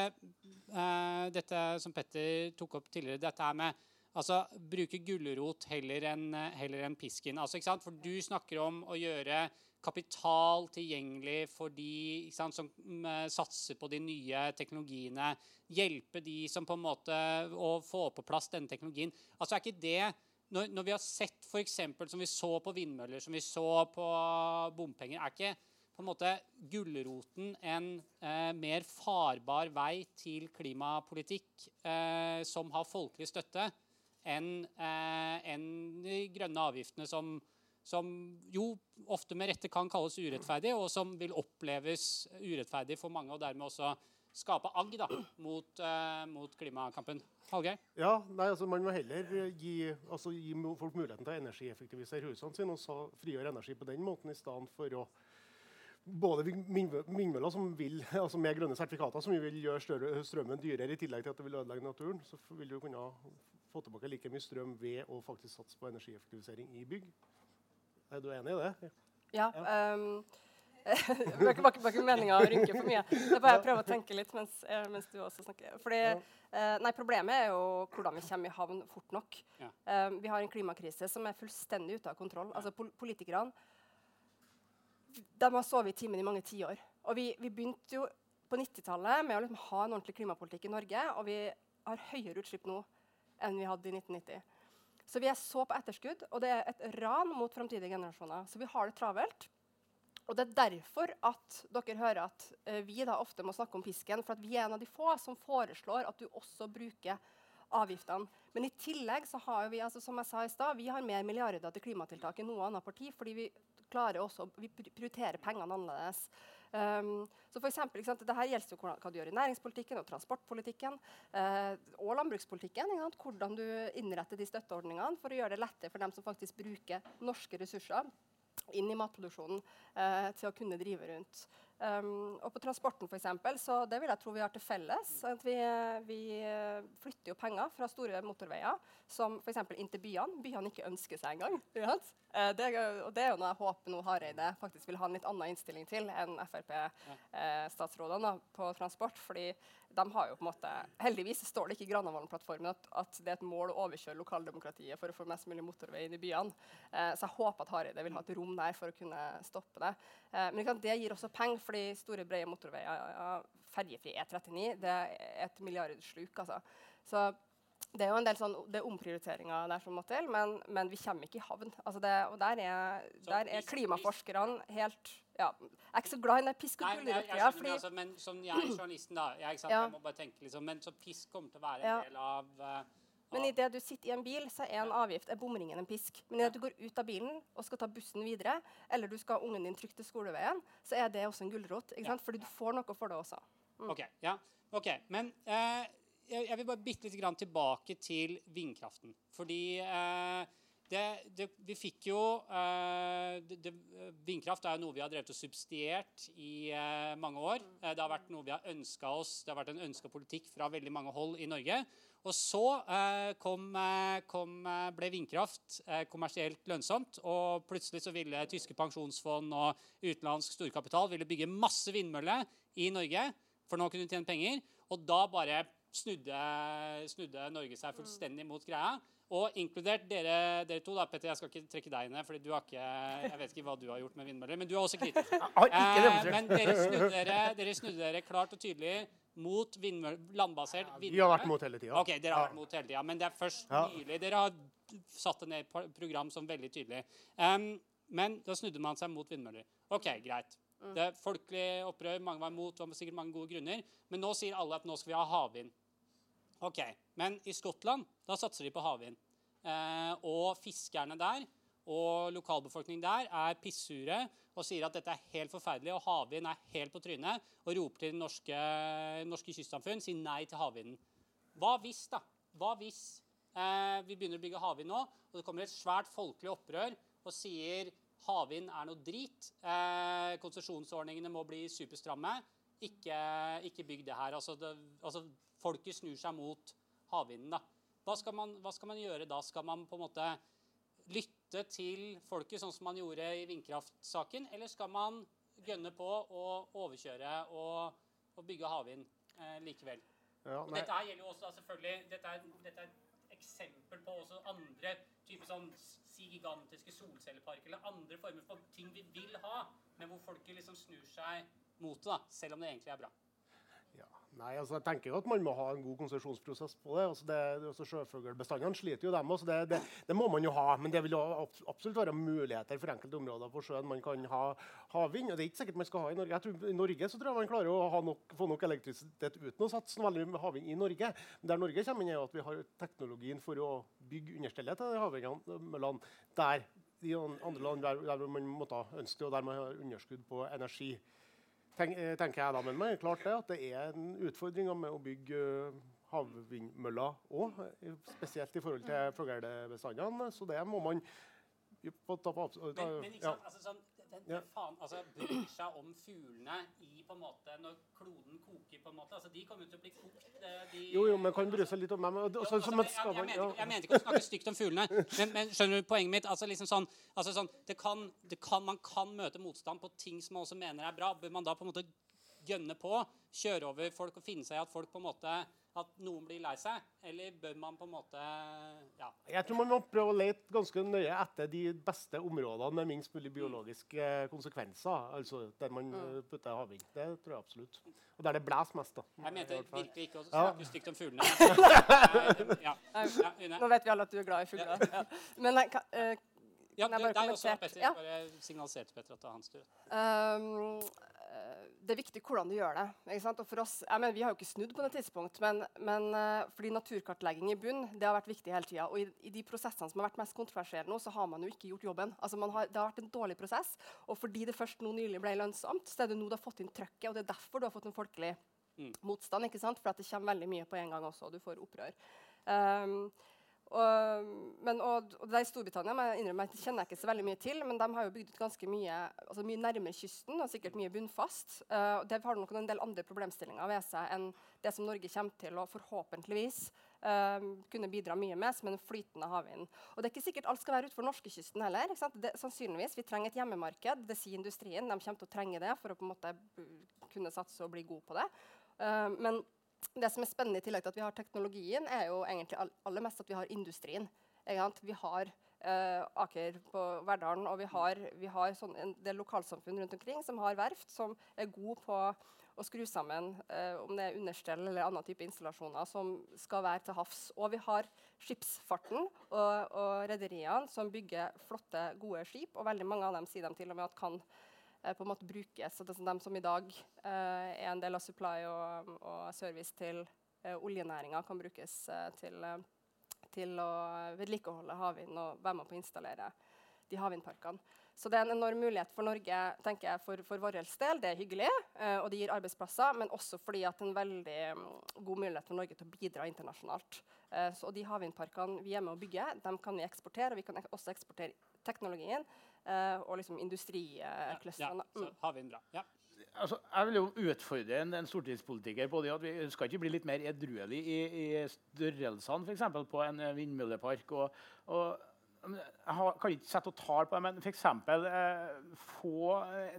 [SPEAKER 1] eh, dette som Petter tok opp tidligere, dette her med altså, bruke gulrot heller enn en pisken. Altså? For du snakker om å gjøre kapital tilgjengelig for de som mm, eh, satser på de nye teknologiene. Hjelpe de som på en måte Å få på plass denne teknologien. Altså, er ikke det når, når vi har sett f.eks. som vi så på vindmøller, som vi så på bompenger, er ikke på en måte gulroten en eh, mer farbar vei til klimapolitikk eh, som har folkelig støtte, enn en de grønne avgiftene som, som jo ofte med rette kan kalles urettferdig, og som vil oppleves urettferdig for mange, og dermed også skape agg da, mot, eh, mot klimakampen. Hallgeir?
[SPEAKER 3] Ja, nei, altså Man må heller eh, gi, altså, gi folk muligheten til å energieffektivisere husene sine og så frigjøre energi på den måten i stedet for å både vindmøller som vil, altså med grønne sertifikater som vil gjøre strømmen dyrere, i tillegg til at det vil ødelegge naturen, så vil du kunne få tilbake like mye strøm ved å faktisk satse på energieffektivisering i bygg. Er du enig i det?
[SPEAKER 2] Ja. Um, det var ikke, ikke- meninga å rynke for mye. Det er bare jeg prøver å tenke litt mens, eh, mens du også snakker. Fordi, ja. nei, Problemet er jo hvordan vi kommer i havn fort nok.
[SPEAKER 1] Ja.
[SPEAKER 2] Um, vi har en klimakrise som er fullstendig ute av kontroll. Altså, pol Politikerne de har sovet i timen i mange tiår. Og vi, vi begynte jo på 90-tallet med å liksom ha en ordentlig klimapolitikk i Norge, og vi har høyere utslipp nå enn vi hadde i 1990. Så vi er så på etterskudd, og det er et ran mot framtidige generasjoner. Så vi har det travelt. Og det er derfor at dere hører at eh, vi da ofte må snakke om pisken. For vi er en av de få som foreslår at du også bruker avgiftene. Men i tillegg så har vi altså, som jeg sa i sted, vi har mer milliarder til klimatiltak enn noe annet parti. fordi vi også, vi prioriterer pengene annerledes. Um, så for eksempel, ikke sant, Dette gjelder jo hvordan, hva du gjør i næringspolitikken og transportpolitikken uh, og landbrukspolitikken. Ikke sant, hvordan du innretter de støtteordningene for å gjøre det lettere for dem som faktisk bruker norske ressurser inn i matproduksjonen uh, til å kunne drive rundt. Um, og på transporten for eksempel, så det vil jeg tro vi har til felles. At vi, vi eh, flytter jo penger fra store motorveier, som f.eks. inn til byene. Byene ikke ønsker seg engang. Ja. sant? Eh, det, og det er jo noe jeg håper nå Hareide faktisk vil ha en litt annen innstilling til enn Frp-statsrådene på transport. fordi de har jo på en måte, Heldigvis står det ikke i Granavolden-plattformen at, at det er et mål å overkjøre lokaldemokratiet for å få mest mulig motorvei inn i byene. Uh, så jeg håper at Hareide vil ha et rom der for å kunne stoppe det. Eh, men det gir også penger, fordi store, brede motorveier, ja, ferjefri E39, det er et milliardsluk. altså. Så det er jo en del sånn, det er omprioriteringer der som må til, men, men vi kommer ikke i havn. Altså det, og der er, der er klimaforskerne helt ja, Jeg er ikke så glad i den pisk og fordi
[SPEAKER 1] altså, men som jeg er journalisten, da jeg, sant,
[SPEAKER 2] Ja.
[SPEAKER 1] jeg må bare tenke liksom, Men så pisk kommer til å være en del av, eh,
[SPEAKER 2] Men idet du sitter i en bil, så er en avgift er bomringen en pisk. Men idet du går ut av bilen og skal ta bussen videre, eller du skal ha ungen din trygt til skoleveien, så er det også en gulrot. ikke sant? Fordi du får noe for det også.
[SPEAKER 1] Ok, ja. ok, Men eh, jeg, vil bare bitte litt grann tilbake til vindkraften. Fordi eh, det, det, vi fikk jo eh, det, Vindkraft er jo noe vi har drevet og subsidiert i eh, mange år. Eh, det har vært noe vi har ønska oss. Det har vært en ønska politikk fra veldig mange hold i Norge. Og så eh, kom, eh, kom, eh, ble vindkraft kommersielt lønnsomt. Og plutselig så ville tyske pensjonsfond og utenlandsk storkapital ville bygge masse vindmøller i Norge. For nå kunne de tjene penger. Og da bare snudde, snudde Norge seg fullstendig mot greia. Og inkludert dere, dere, to. da, Petter, Jeg skal ikke trekke deg ned, fordi du har ikke, jeg vet ikke hva du har gjort med vindmøller. Men du er også kritisk. Eh, men dere snudde dere, dere snudde dere klart og tydelig mot landbasert vindmølle.
[SPEAKER 3] Vi har vært mot hele tida.
[SPEAKER 1] Ok, dere har vært mot hele tida, Men det er først ja. nylig dere har satt det ned i program som veldig tydelig. Um, men da snudde man seg mot vindmøller. Ok, greit. Mm. Det er Folkelig opprør, mange var imot, det var sikkert mange gode grunner. Men nå sier alle at nå skal vi ha havvind. Ok, Men i Skottland da satser de på havvind. Eh, og fiskerne der og lokalbefolkningen der er pissure og sier at dette er helt forferdelig, og havvind er helt på trynet, og roper til norske, norske kystsamfunn sier nei til havvinden. Hva hvis, da? Hva hvis eh, vi begynner å bygge havvind nå, og det kommer et svært folkelig opprør og sier havvind er noe drit, eh, konsesjonsordningene må bli superstramme, ikke, ikke bygg det her. Altså, det, altså folket snur seg mot havvinden. da. Skal, man, hva skal, man, gjøre da? Skal man på en måte lytte til folket, sånn som man gjorde i vindkraftsaken? Eller skal man gønne på å overkjøre og, og bygge havvind eh, likevel? Ja, dette her gjelder jo også da, selvfølgelig dette er, dette er, et eksempel på også andre typer sånn gigantiske solcelleparker eller andre former for ting vi vil ha, men hvor folket liksom snur seg mot det, da, selv om det egentlig er bra.
[SPEAKER 3] Nei, altså jeg tenker jo at Man må ha en god konsesjonsprosess på det. Altså det altså Sjøfuglbestandene sliter jo dem også. Det, det, det, må man jo ha. Men det vil jo absolutt være muligheter for enkelte områder på sjøen. Man kan ha havvind. og Det er ikke sikkert man skal ha i Norge. Jeg tror, I Norge så tror jeg man klarer å nok, få nok elektrisitet uten å satse veldig med havvind i Norge. Men der Norge kommer inn, er jo at vi har teknologien for å bygge understellet til havvindmøllene der i andre land der, der man måtte ønske og der man har underskudd på energi. Eh, tenker jeg da, Men det er klart det at det er en utfordring med å bygge eh, havvindmøller òg. Eh, spesielt i forhold til fuglebestandene. Så det må man
[SPEAKER 1] ta på Men, men ikke sant, altså, sånn, ja. faen, altså, bryr seg om fuglene i på en måte når kloden koker. på en måte, altså De kommer til å bli kokt. De,
[SPEAKER 3] jo, jo, men kan bry seg litt om meg. Men, også,
[SPEAKER 1] altså, jeg, jeg, jeg, jeg, mente ikke å snakke stygt om fuglene, men, men, skjønner du poenget mitt? altså liksom sånn, altså sånn, det kan, det kan, Man kan møte motstand på ting som man også mener er bra. Bør man da på en måte gønne på, kjøre over folk og finne seg i at folk på en måte at noen blir lei seg? Eller bør man på en måte ja.
[SPEAKER 3] Jeg tror man må prøve å lete ganske nøye etter de beste områdene med minst mulig biologiske konsekvenser. Altså der man mm. Eh, putter havvind. Det tror jeg absolutt. Og der det blåser mest. da.
[SPEAKER 1] Jeg mente virkelig ikke å snakke ja. stygt om fuglene.
[SPEAKER 2] ja. Ja, Nå vet vi alle at du er glad i fugler. Ja. Men jeg, uh,
[SPEAKER 1] ja, det, det er også Petter. Ja. Bare signaliserte Petter at det er hans tur. Um,
[SPEAKER 2] det er viktig hvordan du gjør det. Og for oss, jeg mener, Vi har jo ikke snudd på det tidspunkt, men, men uh, fordi naturkartlegging i bunn det har vært viktig hele tida. Og i, i, de prosessene som har vært mest kontroversielle nå, så har man jo ikke gjort jobben. Altså har, Det har vært en dårlig prosess. Og fordi det først nå nylig ble lønnsomt, så er det nå du har fått inn trøkket. Og det er derfor du har fått en folkelig mm. motstand. ikke sant? For at det kommer veldig mye på en gang også, og du får opprør. Um, og, men, og, og det I Storbritannia men innrømmer, jeg kjenner jeg ikke så veldig mye til, men de har jo bygd ut ganske mye altså mye nærmere kysten og sikkert mye bunnfast. Uh, det har nok en del andre problemstillinger ved seg enn det som Norge kommer til å forhåpentligvis uh, kunne bidra mye med, som en flytende havvind. Og det er ikke sikkert alt skal være utenfor norskekysten heller. Det, sannsynligvis, Vi trenger et hjemmemarked. Det sier industrien. De kommer til å trenge det for å på en måte kunne satse og bli god på det. Uh, men det som er spennende i tillegg til at vi har teknologien, er jo egentlig aller mest at vi har industrien. Vi har uh, Aker på Verdalen, og vi har, vi har sånn en del lokalsamfunn rundt omkring som har verft som er gode på å skru sammen uh, om det er understell eller annen type installasjoner som skal være til havs. Og vi har skipsfarten og, og rederiene som bygger flotte, gode skip. Og veldig mange av dem sier de til og med at kan på en måte brukes. At de som i dag eh, er en del av supply og, og service til eh, oljenæringa, kan brukes til, til, å vedlikeholde havvind og være med på å installere de havvindparkene. Så det er en enorm mulighet for Norge tenker jeg, for, for vår del. Det er hyggelig, eh, og det gir arbeidsplasser, men også fordi at det er en veldig um, god mulighet for Norge til å bidra internasjonalt. Eh, så de havvindparkene vi er med å bygge, dem kan vi eksportere. Og vi kan også eksportere teknologien eh, og liksom industriclustrene.
[SPEAKER 1] Ja, ja, havvind, bra. Ja.
[SPEAKER 4] Altså, jeg vil jo utfordre en, en stortingspolitiker på det at vi skal ikke bli litt mer edruelig i, i størrelsene f.eks. på en vindmøllepark. og, og jeg kan ikke sette tall på det, men f.eks. Eh, få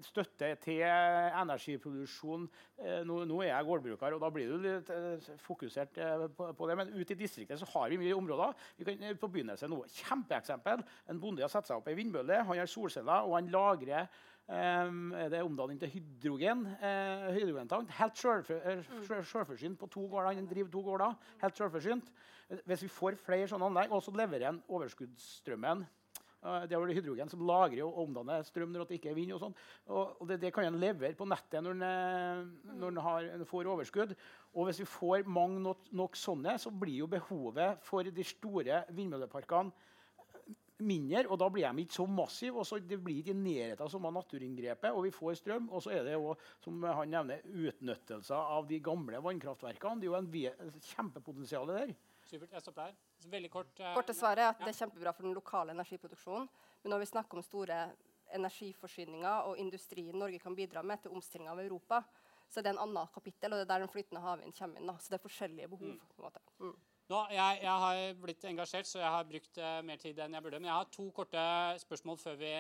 [SPEAKER 4] støtte til energiproduksjon. Eh, nå, nå, er jeg gårdbruker, og da blir du litt eh, fokusert eh, på, på, det. Men ute i distriktet så har vi mye områder. Vi kan på begynnelse nå. Kjempeeksempel. En bonde har satt seg opp ei vindmølle, han har solceller, og han lagrer Um, er omdanning til hydrogen. Uh, hydrogentank. Helt selvforsynt på to gårder. Han driver to gårder. Helt selvforsynt. Hvis vi får flere sånne anlegg, og så leverer en overskuddsstrømmen uh, Det er hydrogen som lagrer og omdanner strøm når det ikke er vind. og sånn. Og, det, det, kan en levere på nettet når en får overskudd. Og hvis vi får mange nok, nok sånne, så blir jo behovet for de store vindmølleparkene mindre, og da blir de ikke så massive. og så Det blir ikke i nærheten av samme naturinngrepet, og vi får strøm. Og så er det jo, som han nevner, utnyttelse av de gamle vannkraftverkene. Det er jo en kjempepotensial der.
[SPEAKER 1] Supert. Jeg stopper her. Veldig kort. Uh,
[SPEAKER 2] Korte svaret er at ja. det er kjempebra for den lokale energiproduksjonen. Men når vi snakker om store energiforsyninger og industrien Norge kan bidra med til omstilling av Europa, så er det en annen kapittel, og det er der den flytende havvind kommer inn. Da. Så det er forskjellige behov. Mm. på en måte. Mm.
[SPEAKER 1] Nå, jeg, jeg, har blitt engasjert, så jeg har brukt uh, mer tid enn jeg burde. Men jeg har to korte spørsmål før vi,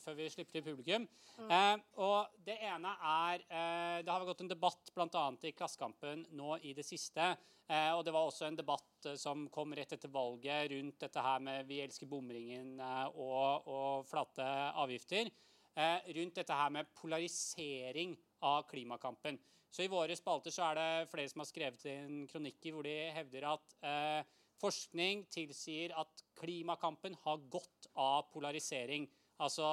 [SPEAKER 1] før vi slipper til publikum. Mm. Uh, og Det ene er uh, Det har gått en debatt bl.a. i Klassekampen nå i det siste. og det var også en debatt som kom rett etter valget rundt dette her med 'Vi elsker bomringen' og, og, flate avgifter. rundt dette her med polarisering av klimakampen. Så I våre spalter så er det flere som har skrevet en kronikk hvor de hevder at eh, forskning tilsier at klimakampen har godt av polarisering. Altså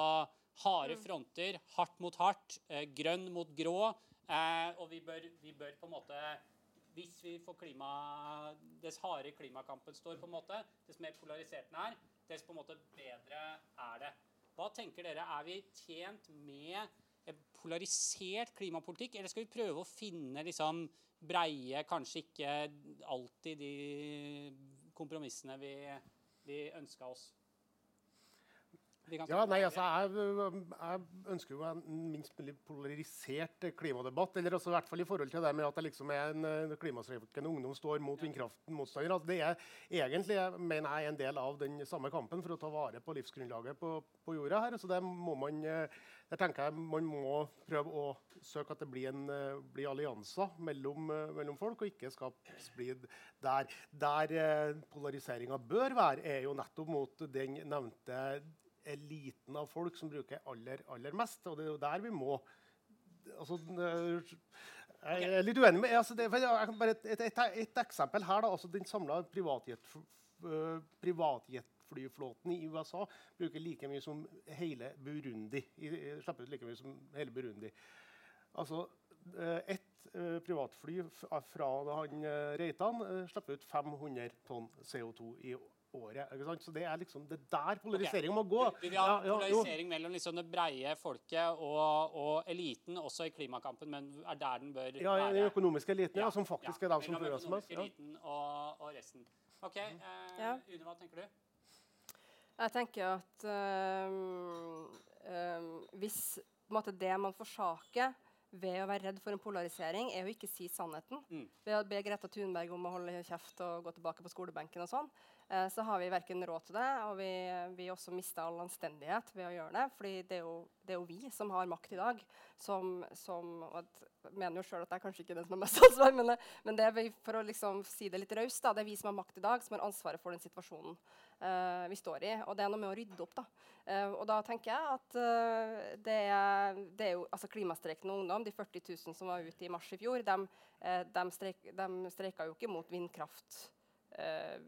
[SPEAKER 1] harde mm. fronter, hardt mot hardt, eh, grønn mot grå. Eh, og vi bør, vi bør, på en måte Hvis vi får klima, dess hardere klimakampen står, på en måte, dess mer polarisert den er, dess på en måte bedre er det. Hva tenker dere? Er vi tjent med polarisert klimapolitikk, eller skal vi prøve å finne liksom breie, kanskje ikke alltid de kompromissene vi, vi ønska oss?
[SPEAKER 3] Ja, nei, altså, jeg, jeg, ønsker jo en minst mulig polarisert klimadebatt. eller også i hvert fall i forhold til det med at det liksom er en klimastreikende ungdom står mot vindkraftmotstander. Altså, det er egentlig mener jeg, en del av den samme kampen for å ta vare på livsgrunnlaget på, på jorda. her, så det må man der tenker jeg Man må prøve å søke at det blir, en, blir allianser mellom, mellom, folk, og ikke skape splid der. Der eh, polariseringa bør være, er jo nettopp mot den nevnte eliten av folk som bruker aller, aller mest. Og det er jo der vi må altså, Jeg er litt uenig med altså, det, bare et, et, et, et, eksempel her. Da, altså, den samla privatjetflyflåten i USA bruker like mye som hele Burundi. slipper ut like mye som hele Burundi. Altså, ett privatfly fra han Reitan slipper ut 500 tonn CO2 i år året. Så det er liksom det der polariseringen okay. må gå.
[SPEAKER 1] Vi vil ha ja, polarisering jo. mellom liksom det breie folket og, og, eliten, også i klimakampen, men er der den bør
[SPEAKER 3] ja, være. Den økonomiske eliten, ja, som faktisk er de som fører oss mest.
[SPEAKER 1] eliten og, og, resten. OK. Eh, Une, hva tenker du?
[SPEAKER 2] Jeg tenker at um, um, hvis måte, det man forsaker ved å være redd for en polarisering, er å ikke si sannheten. Mm. Ved å be Greta Thunberg om å holde kjeft og gå tilbake på skolebenken og sånn, Eh, så har vi verken råd til det, og vi, vi også mista all anstendighet ved å gjøre det. fordi det er, jo, det er jo, vi som har makt i dag. Som, som jeg mener jo sjøl at det er kanskje ikke den som har mest ansvar, men, men det for å liksom si det litt raust, det er vi som har makt i dag, som har ansvaret for den situasjonen uh, vi står i. Og det er noe med å rydde opp. da. Uh, og da tenker jeg at uh, det, er, det, er, jo altså Klimastreikende ungdom, de 40 000 som var ute i mars i fjor, de, de, streik, de streika jo ikke mot vindkraft eh,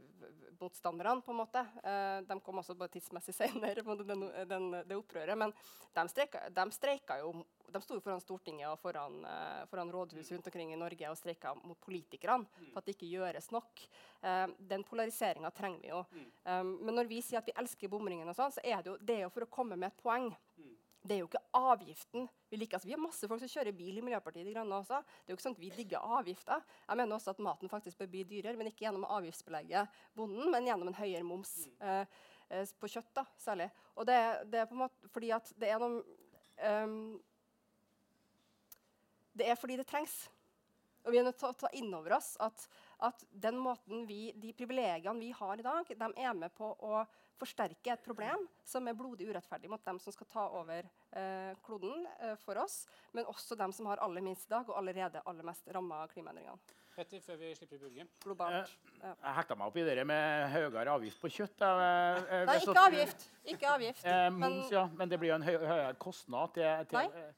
[SPEAKER 2] motstanderne, på en måte. Eh, de kom også bare tidsmessig senere, den, den, det opprøret. Men de streika, de streika, jo, de sto foran Stortinget og foran, uh, foran rådhus rundt omkring i Norge og streika mot politikerne for at det ikke gjøres nok. Uh, den polariseringa trenger vi jo. Um, men når vi sier at vi elsker bomringen, og sånn, så er det jo, det er jo for å komme med et poeng. Det er jo ikke avgiften vi liker. Altså, vi har masse folk som kjører bil i Miljøpartiet De Grønne også. Det er jo ikke sånn at vi digger avgifter. Jeg mener også at maten faktisk bør bli dyrere, men ikke gjennom å avgiftsbelegge bonden, men gjennom en høyere moms. Uh, på kjøtt, da, særlig. Og det, det, er på en måte fordi at det er noe um, Det er fordi det trengs. Og vi er nødt til å ta inn over oss at, at den måten vi, de privilegiene vi har i dag, de er med på å forsterke et problem som er blodig urettferdig mot dem som skal ta over eh, kloden eh, for oss, men også dem som har aller minst i dag og allerede aller mest ramma av klimaendringene.
[SPEAKER 1] Petter, før vi slipper bulgen.
[SPEAKER 2] Globalt.
[SPEAKER 4] Ja. Jeg hekta meg opp i det med høyere avgift på kjøtt. Jeg,
[SPEAKER 2] jeg, Nei, ikke avgift. Ikke avgift.
[SPEAKER 4] Eh, moms, men, ja. Men det blir jo en høy, høyere kostnad til, til
[SPEAKER 2] Nei.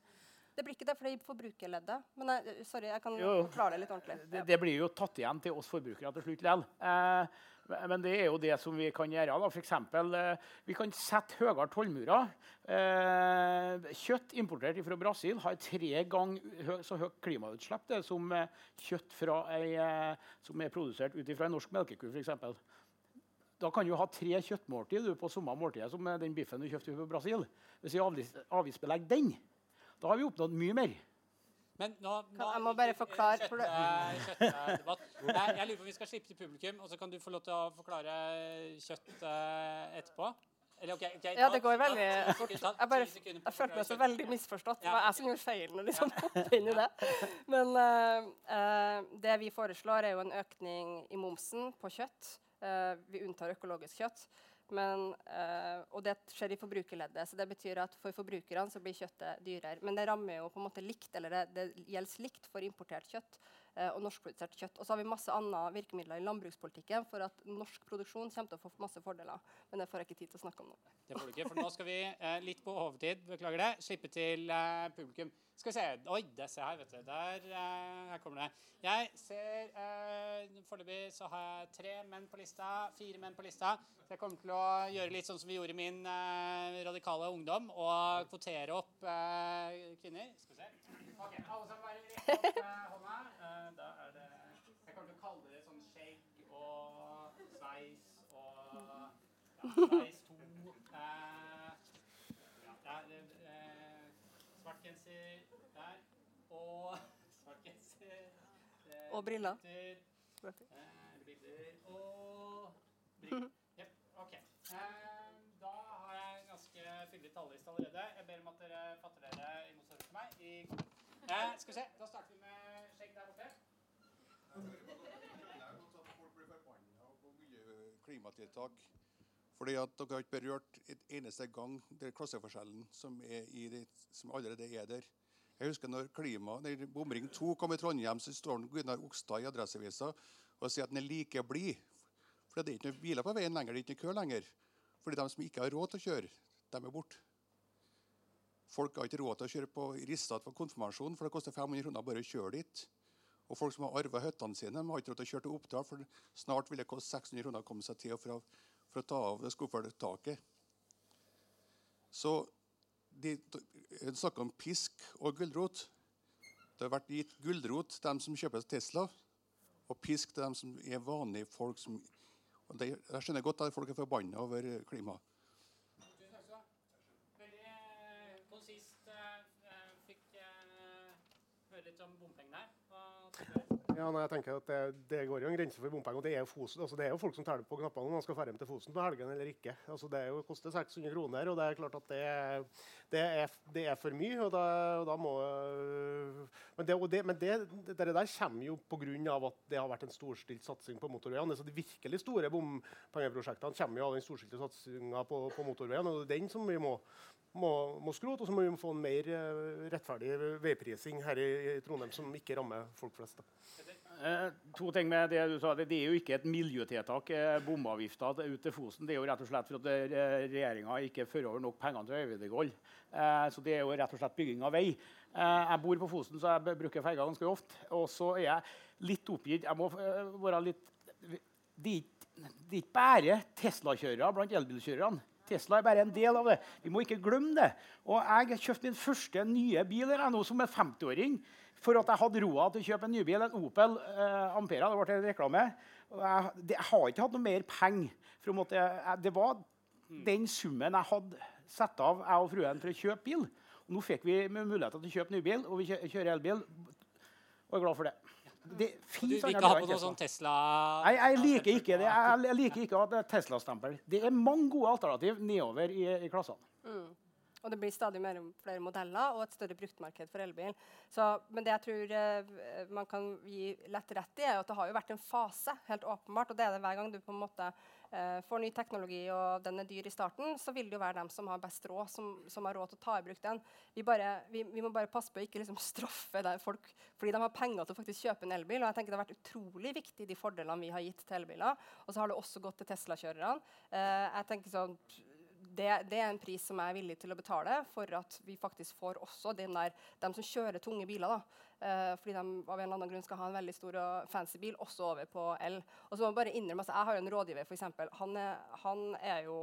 [SPEAKER 2] Det blir ikke det, for det er forbrukerleddet. Men jeg, sorry, jeg kan jo, forklare det litt ordentlig.
[SPEAKER 4] Det, det, blir jo tatt igjen til oss forbrukere til slutt likevel. Eh, men det er jo det som vi kan gjøre. da. For eksempel, eh, vi kan sette høyere tollmurer. Eh, kjøtt importert fra Brasil har tre ganger så høyt klimautslipp det, som eh, kjøtt ei, eh, som er produsert ut fra en norsk melkeku. Eksempel. da kan du ha tre kjøttmåltid på samme måltid som den biffen du kjøpte fra Brasil. Hvis vi avgiftsbelegger den, da har vi oppnådd mye mer.
[SPEAKER 1] Men nå, nå
[SPEAKER 2] jeg må bare forklare for
[SPEAKER 1] kjøttdebatt. Jeg, jeg lurer på om vi skal slippe til publikum, og så kan du få lov til å forklare kjøtt uh, etterpå. Eller, okay, okay,
[SPEAKER 2] ja, det går veldig fort. Jeg, bare, jeg følte meg så veldig misforstått. Det var jeg som gjorde feilen liksom hoppet inn i det. Men uh, uh, det vi foreslår, er jo en økning i momsen på kjøtt. vi unntar økologisk kjøtt. Men, uh, og det skjer i forbrukerleddet. så det betyr at For forbrukerne så blir kjøttet dyrere. Men det rammer jo på en måte likt, eller det, det gjelder likt for importert kjøtt uh, og norskprodusert kjøtt. Og så har vi masse andre virkemidler i landbrukspolitikken for at norsk produksjon kommer til å få masse fordeler. Men det får jeg ikke tid til å snakke om nå.
[SPEAKER 1] Det får du ikke, for nå skal vi uh, litt på overtid, beklager det, slippe til publikum. Skal vi se Oi, det ser jeg her, vet du. Der, uh, her kommer det. Jeg ser uh, Foreløpig så har jeg tre menn på lista. Fire menn på lista. Så jeg kommer til å gjøre litt sånn som vi gjorde i min uh, radikale ungdom, og kvotere opp kvinner. Skal vi se. OK, alle sammen bare litt opp hånda. da er det Jeg kommer til å kalle det sånn shake og sveis og ja, sveis to. ja, det, svart genser der. Og svart genser.
[SPEAKER 2] og briller.
[SPEAKER 1] Eh, bilder og briller. Yep, OK. Eh, da har jeg en ganske fyldig talerliste allerede. Jeg ber om at dere fatter dere i motsetning til meg. I eh, skal vi se, Da starter vi med skjegg der borte.
[SPEAKER 5] Folk blir forbanna på mye klimatiltak fordi at Dere har ikke berørt et eneste gang den klasseforskjellen som, det, som, allerede er der. Jeg husker når klima, når Bomring 2 kom i Trondheim, så står Gunnar Okstad i Adresseavisa og sier at den er like blid. For det er ikke noen biler på veien lenger, det er ikke noen kø lenger. Fordi de som ikke har råd til å kjøre, de er borte. Folk har ikke råd til å kjøre på Rissat for konfirmasjon, for det koster 500 kroner bare å kjøre dit. Og folk som har arva hyttene sine, de har ikke råd til å kjøre til Oppdal, for snart vil det koste 600 kroner å komme seg til og fra for å ta av det skuffeltaket. Så de snakker om pisk og gulrot. Det har vært gitt gulrot til dem som kjøper Tesla, og pisk til dem som er vanlige folk. Som, det, jeg skjønner godt at folk er forbanna over klimaet.
[SPEAKER 1] Veldig eh, konsist. Eh, fikk eh, høre litt om bompengene. Hva
[SPEAKER 3] ja, nei, jeg tenker at det, det, går jo en grense for bompenger. Det er Fosen, altså det er jo folk som teller på knappene om man skal dra hjem til Fosen på helgen eller ikke. Altså det jo, koster 600 kroner, og det er klart at det, det, er, det er, for mye. og da, og da må, Men, det, men det, der kommer jo pga. at det har vært en storstilt satsing på motorveiene. Altså de virkelig store bompengeprosjektene kommer jo av den storstilte satsinga på, på motorveiene. og det er den som vi må, må, må skrote, og så må vi få en mer uh, rettferdig veiprising her i, Trondheim som ikke rammer folk flest.
[SPEAKER 4] Eh, to ting med Det du sa, det, er jo ikke et miljøtiltak, eh, bomavgifta ut til Fosen. Det er jo rett og slett for at eh, regjeringa ikke fører over nok penger til veivedlikehold. Eh, så det er jo rett og slett bygging av vei. Eh, jeg bor på Fosen, så jeg bruker ferga ganske ofte. Og så er jeg litt oppgitt. Jeg må eh, være litt Det er ikke bare Tesla-kjørere blant elbilkjørerne. Tesla er bare en del av det. Vi må ikke glemme det. Og jeg kjøpte min første nye bil her, nå som en 50-åring for at jeg hadde råd til å kjøpe en ny bil, en Opel eh, Ampera. Det ble en reklame. Jeg, det, jeg har ikke hatt noe mer penger. Det var den summen jeg hadde satt av jeg og fruen for å kjøpe bil. Og nå fikk vi muligheter til å kjøpe ny bil, og vi kjø- kjører elbil. Og er glad for det. Det
[SPEAKER 1] Du
[SPEAKER 4] finnes
[SPEAKER 1] vil ikke ha på noe sånn Tesla
[SPEAKER 4] Nei, jeg liker ikke det. Jeg, jeg liker ikke at det er Tesla-stempel. Det er mange gode alternativ nedover i, i klassene.
[SPEAKER 2] Og det blir stadig mer, flere modeller og et større bruktmarked for elbil. Så, men det jeg tror eh, man kan gi lett rett i, er at det har jo vært en fase, helt åpenbart. Og det er det hver gang du på en måte får ny teknologi og den er dyr i starten, så vil det jo være dem som har best råd, som, som har råd til å ta i bruk den. Vi, bare, vi, vi må bare passe på å ikke liksom straffe folk fordi de har penger til å faktisk kjøpe en elbil. Og jeg tenker det har vært utrolig viktig, de fordelene vi har gitt til elbiler. Og så har det også gått til Tesla-kjørerne. Eh, jeg tenker sånn det, det er en pris som jeg er villig til å betale for at vi faktisk får også den der, dem som kjører tunge biler. da, eh, fordi de av en eller annen grunn skal ha en veldig stor og fancy bil, også over på el. Og så må jeg bare innrømme, altså, Jeg har jo en rådgiver, eksempel. Han han er jo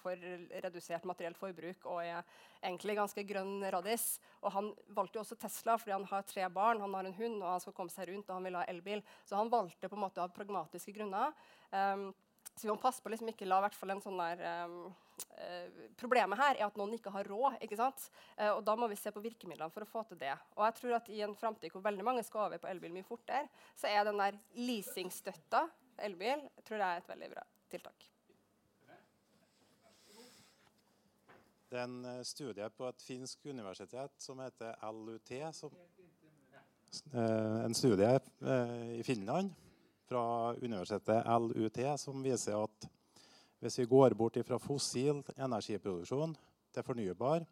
[SPEAKER 2] for redusert materielt forbruk og er egentlig ganske grønn radis. Og han valgte jo også Tesla fordi han har tre barn, han har en hund og han skal komme seg rundt og han vil ha elbil. Så han valgte på en måte av pragmatiske grunner. Um, så vi må passe på liksom ikke la hvert fall en sånn der um, Problemet her er at noen ikke har råd. ikke sant? Eh, og Da må vi se på virkemidlene for å få til det. Og jeg tror at I en framtid hvor veldig mange skal over på elbil mye fortere, så er den der leasingstøtta elbil tror jeg er et veldig bra tiltak.
[SPEAKER 6] Det er en eh, studie på et finsk universitet som heter LUT. Som, eh, en studie i Finland fra universitetet LUT som viser at hvis vi går bort fra fossil energiproduksjon til fornybar,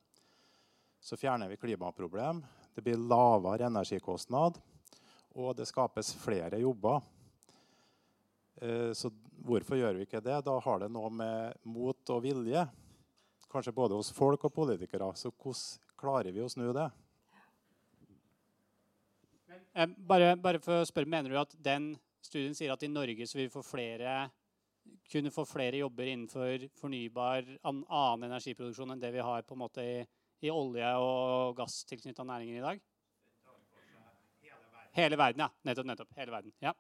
[SPEAKER 6] så fjerner vi klimaproblem. Det blir lavere energikostnad, og det skapes flere jobber. Eh, Så hvorfor gjør vi ikke det? Da har det noe med mot og vilje kanskje både hos folk og politikere. Så hvordan klarer vi å snu det?
[SPEAKER 1] Eh, bare, bare for å spørre, Mener du at den studien sier at i Norge så vil vi få flere, kunne få flere jobber innenfor fornybar annen energiproduksjon enn det vi har på en måte i, i olje- og gasstilknytta næringer i dag? Hele verden, ja. Nettopp. nettopp, hele verden, ja.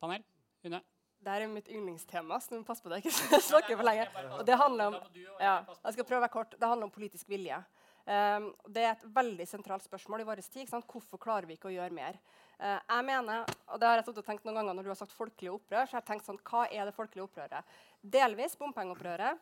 [SPEAKER 1] Panel? Une?
[SPEAKER 2] Det er mitt yndlingstema, så pass på det. ikke snakker for lenge. Og det handler om, ja, jeg skal prøve å være kort. Det handler om politisk vilje. Um, det er et veldig sentralt spørsmål i vår tid. Hvorfor klarer vi ikke å gjøre mer? Eh, jeg mener, og det har jeg og tenkt noen ganger når du har sagt folkelig opprør, så har jeg tenkt sånn, hva er det folkelige opprøret? Delvis bompengeopprøret,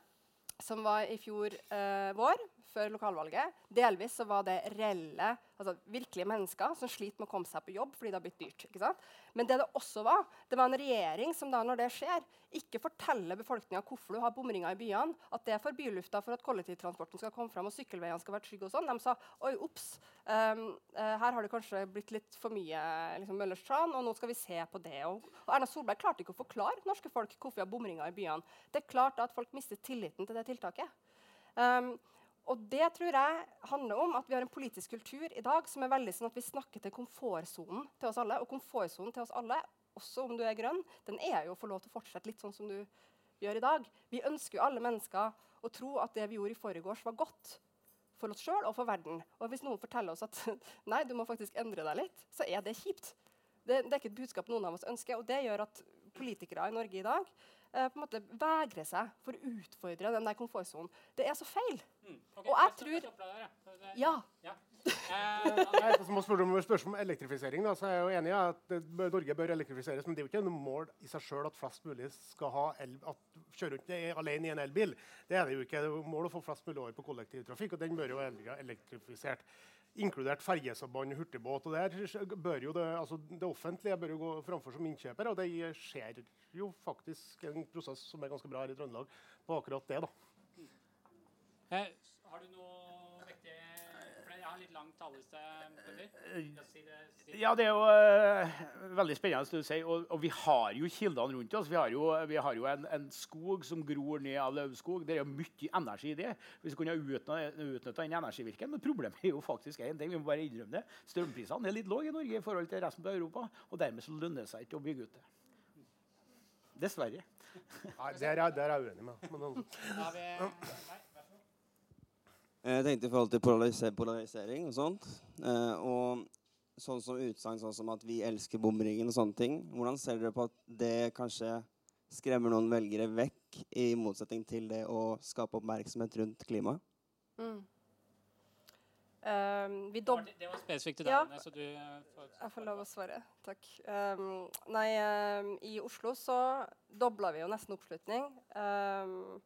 [SPEAKER 2] som var i fjor eh, vår, før lokalvalget. Delvis så var det reelle, altså virkelige mennesker som sliter med å komme seg på jobb fordi det har blitt dyrt. ikke sant? Men det det også var, det var en regjering som da når det skjer, ikke forteller befolkninga hvorfor du har bomringer i byene, at det er for bylufta for at kollektivtransporten skal komme fram og sykkelveiene skal være trygge og sånn. De sa oi, ops, um, her har det kanskje blitt litt for mye liksom, Møllers tran, og nå skal vi se på det. Og, og Erna Solberg klarte ikke å forklare norske folk hvorfor vi har bomringer i byene. Det er klart at folk mister tilliten til det tiltaket. Um, og det tror jeg handler om at vi har en politisk kultur i dag som er veldig sånn at vi snakker til komfortsonen til oss alle. Og komfortsonen til oss alle, også om du er grønn, den er jo å få lov til å fortsette litt sånn som du gjør i dag. Vi ønsker jo alle mennesker å tro at det vi gjorde i forgårs, var godt for oss sjøl og for verden. Og hvis noen forteller oss at nei, du må faktisk endre deg litt, så er det kjipt. Det, det er ikke et budskap noen av oss ønsker, og det gjør at politikere i Norge i dag på en måte vegrer seg for å utfordre den der komfortsonen. Det er så feil. Og jeg tror Ja.
[SPEAKER 3] Nei, så må spørre om, spørs om elektrifisering. Da, så er jeg jo enig i at Norge bør elektrifiseres. Men det er jo ikke noe mål i seg sjøl at flest mulig skal ha el, at kjøre rundt alene i en elbil. Det er det jo ikke. Det er jo mål å få flest mulig over på kollektivtrafikk, og den bør jo være elektrifisert. Inkludert fergesamband, hurtigbåt. og der bør jo det, altså det offentlige bør jo gå framfor som innkjøper, og det skjer jo faktisk en prosess som er ganske bra her i Trøndelag på akkurat det. da.
[SPEAKER 1] Eh, har du noe
[SPEAKER 4] Ja, det er jo uh, veldig spennende det du sier. Og, og vi har jo kildene rundt oss. Vi har jo, vi har jo en, en skog som gror ned av løvskog. Det er jo mye energi i det. Hvis vi kunne utnytta den energivirken. Men problemet er jo faktisk én ting. Vi må bare innrømme det. Strømprisene er litt lave i Norge i forhold til resten av Europa. Og dermed så lønner det seg ikke å bygge ut det. Dessverre.
[SPEAKER 3] Nei, der er, der er jeg uenig med. Men, altså,
[SPEAKER 1] Da har vi Nei, vær så god.
[SPEAKER 7] Jeg tenkte i forhold til polariser polarisering og sånt. Eh, og sånn som utsagn sånn som at vi elsker bomringen og sånne ting. Hvordan ser dere på at det kanskje skremmer noen velgere vekk, i motsetning til det å skape oppmerksomhet rundt klimaet?
[SPEAKER 2] Mm. Um, vi
[SPEAKER 1] Det
[SPEAKER 2] dob
[SPEAKER 1] var, det var spesifikt til deg,
[SPEAKER 2] Ja.
[SPEAKER 1] Anne, så du eh, får
[SPEAKER 2] Jeg får lov å svare. Takk. Um, nei, um, i Oslo så dobla vi jo nesten oppslutning. Um,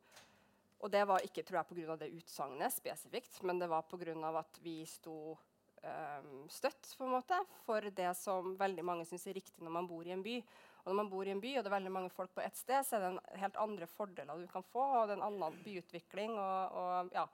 [SPEAKER 2] og det var ikke tror jeg, pga. det utsagnet spesifikt, men det var pga. at vi sto um, støtt på en måte, for det som veldig mange syns er riktig når man bor i en by. Og når man bor i en by, og det er veldig mange folk på ett sted, så er det en helt andre fordeler du kan få, og det er en annen byutvikling og, og ja,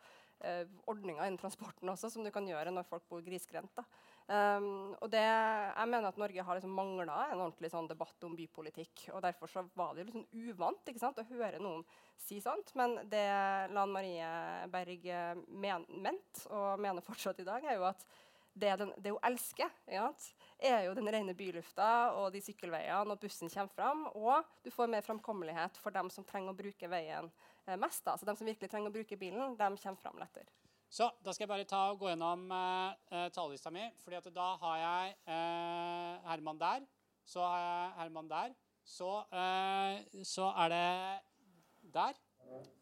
[SPEAKER 2] uh, ordninger innen transporten også, som du kan gjøre når folk bor grisgrendt. da. Um, og det, jeg mener at Norge har liksom mangla en ordentlig sånn debatt om bypolitikk. og Derfor så var det liksom uvant sant, å høre noen si sånt. Men det Lan Marie Berg eh, men, mente, og mener fortsatt i dag, er jo at det, den, det hun elsker, er jo den rene bylufta og de sykkelveiene, og bussen kommer fram. Og du får mer framkommelighet for dem som trenger å bruke veien eh, mest. da. Så dem som virkelig trenger å bruke bilen, dem kommer fram lettere.
[SPEAKER 1] Så da skal jeg bare ta og gå gjennom eh, talerlista mi. fordi at da har jeg eh, Herman der. Så har jeg Herman der. Så, eh, så er det der.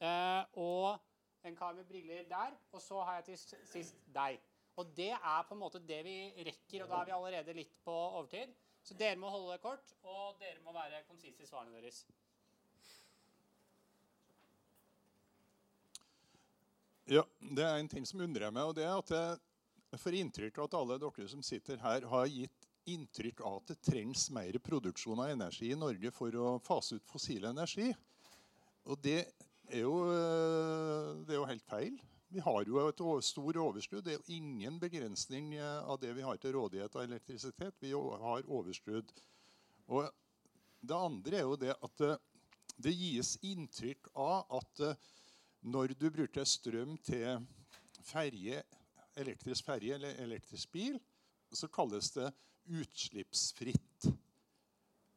[SPEAKER 1] Eh, og en kar med briller der. Og så har jeg til sist deg. Og det er på en måte det vi rekker, og da er vi allerede litt på overtid. Så dere må holde kort, og dere må være konsise i svarene deres.
[SPEAKER 5] Ja, det er en ting som undrer meg, og det er at jeg får inntrykk av at alle dere som sitter her, har gitt inntrykk av at det trengs mer produksjon av energi i Norge for å fase ut fossil energi. Og det er jo, eh, det er jo helt feil. Vi har jo et stort stor overskudd. Det er jo ingen begrensning eh, av det vi har til rådighet av elektrisitet. Vi har overskudd. Og det andre er jo det at eh, det gis inntrykk av at når du bruker strøm til ferie, elektrisk ferje eller elektrisk bil, så kalles det utslippsfritt.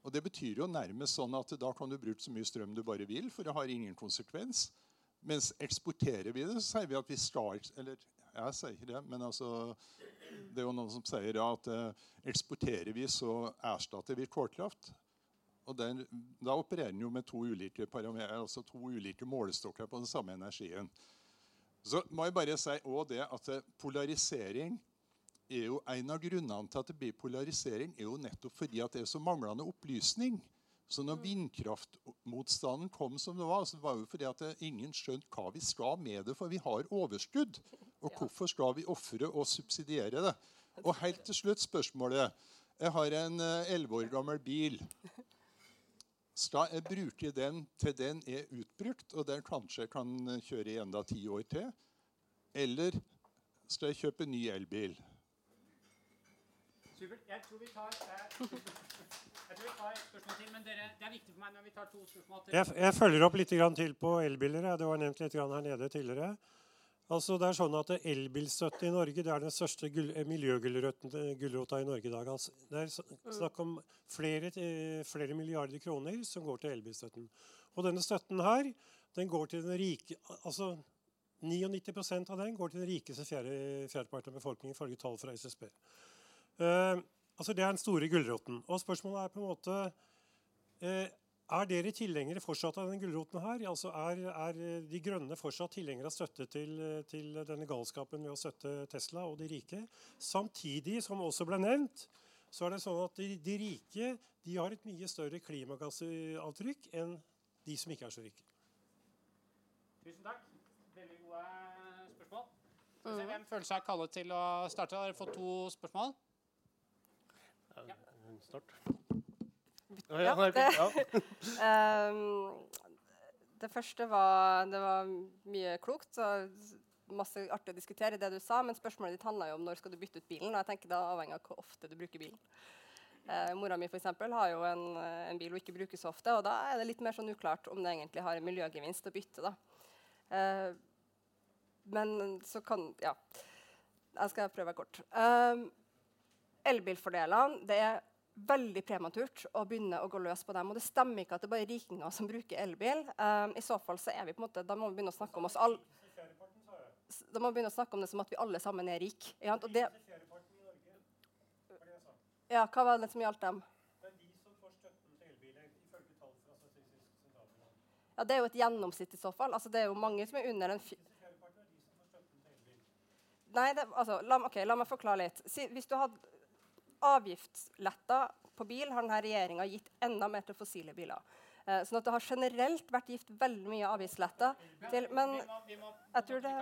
[SPEAKER 5] Og Det betyr jo nærmest sånn at da kan du bruke så mye strøm du bare vil, for det har ingen konsekvens. Mens eksporterer vi det, så sier vi at vi skal Eller jeg sier ikke det, men altså, det er jo noen som sier at eh, eksporterer vi, så erstatter vi kålkraft. Og den, da opererer den jo med to ulike, altså to ulike målestokker på den samme energien. Så må jeg bare si også det at eh, polarisering er jo En av grunnene til at det blir polarisering, er jo nettopp fordi at det er så manglende opplysning. Så når vindkraftmotstanden kom som det var, så var det jo fordi at det, ingen skjønte hva vi skal med det, for vi har overskudd. Og hvorfor skal vi ofre og subsidiere det? Og helt til slutt spørsmålet. Jeg har en elleve år gammel bil. Skal jeg bruke den til den er utbrukt, og den kanskje kan kjøre i enda ti år til? Eller skal jeg kjøpe ny elbil?
[SPEAKER 1] Supert. Jeg tror vi tar eh, Jeg tror vi tar et spørsmål til, men dere, det er viktig for meg når vi tar to spørsmål til.
[SPEAKER 8] Jeg, jeg følger opp litt grann til på elbiler. Det var nevnt litt grann her nede tidligere. Altså det er sånn at Elbilstøtte i Norge det er den største eh, miljøgulrota i Norge i dag. Altså, det er snakk om flere, eh, flere milliarder kroner som går til elbilstøtten. Og denne støtten her, den går til den rike altså 99% av den går til den rikeste fjerde, fjerdepart av befolkningen, ifølge tall fra SSB. Uh, altså Det er den store gulroten. Og spørsmålet er på en måte eh, Er dere tilhengere fortsatt av denne gulroten her? Altså er, er eh, De Grønne fortsatt tilhengere av støtte til, eh, til denne galskapen ved å støtte Tesla og de rike? Samtidig, som også ble nevnt, så er det sånn at de, de rike de har et mye større klimagassavtrykk enn de som ikke er så rike.
[SPEAKER 1] Tusen takk. Veldig gode spørsmål. Skal hvem føler seg kallet til å starte? Har dere fått to spørsmål?
[SPEAKER 3] Start.
[SPEAKER 2] Ja, det-. Ehm, det første var Det var mye klokt og masse artig å diskutere det du sa, men spørsmålet ditt handla jo om når skal du bytte ut bilen. Og jeg tenker det avhenger av hvor ofte du bruker bilen. Eh, mora mi for eksempel, har jo en, eh, en bil hun ikke bruker så ofte, og da er det litt mer sånn uklart om det egentlig har en miljøgevinst å bytte. da. Eh, men så kan Ja. Jeg skal prøve kort. Um, Elbilfordelene det er veldig prematurt å begynne å gå løs på dem. Og det stemmer ikke at det er bare rikinger som bruker elbil. Um, I så fall så er vi på en måte, Da må vi begynne å snakke om oss alle da må vi begynne å snakke om det som at vi alle sammen er rike. Ja, og det, ja, hva var det som gjaldt dem? Ja, Det er jo et gjennomsnitt i så fall. Altså, det er jo mange som er under en Nei, det, altså, la, okay, la meg forklare litt. Si, hvis du hadde avgiftsletta på bil, har denne regjeringa gitt enda mer til fossile biler. Eh, sånn at det har generelt vært gitt veldig mye avgiftsletter til Men
[SPEAKER 1] vi må, vi må,
[SPEAKER 2] jeg tror det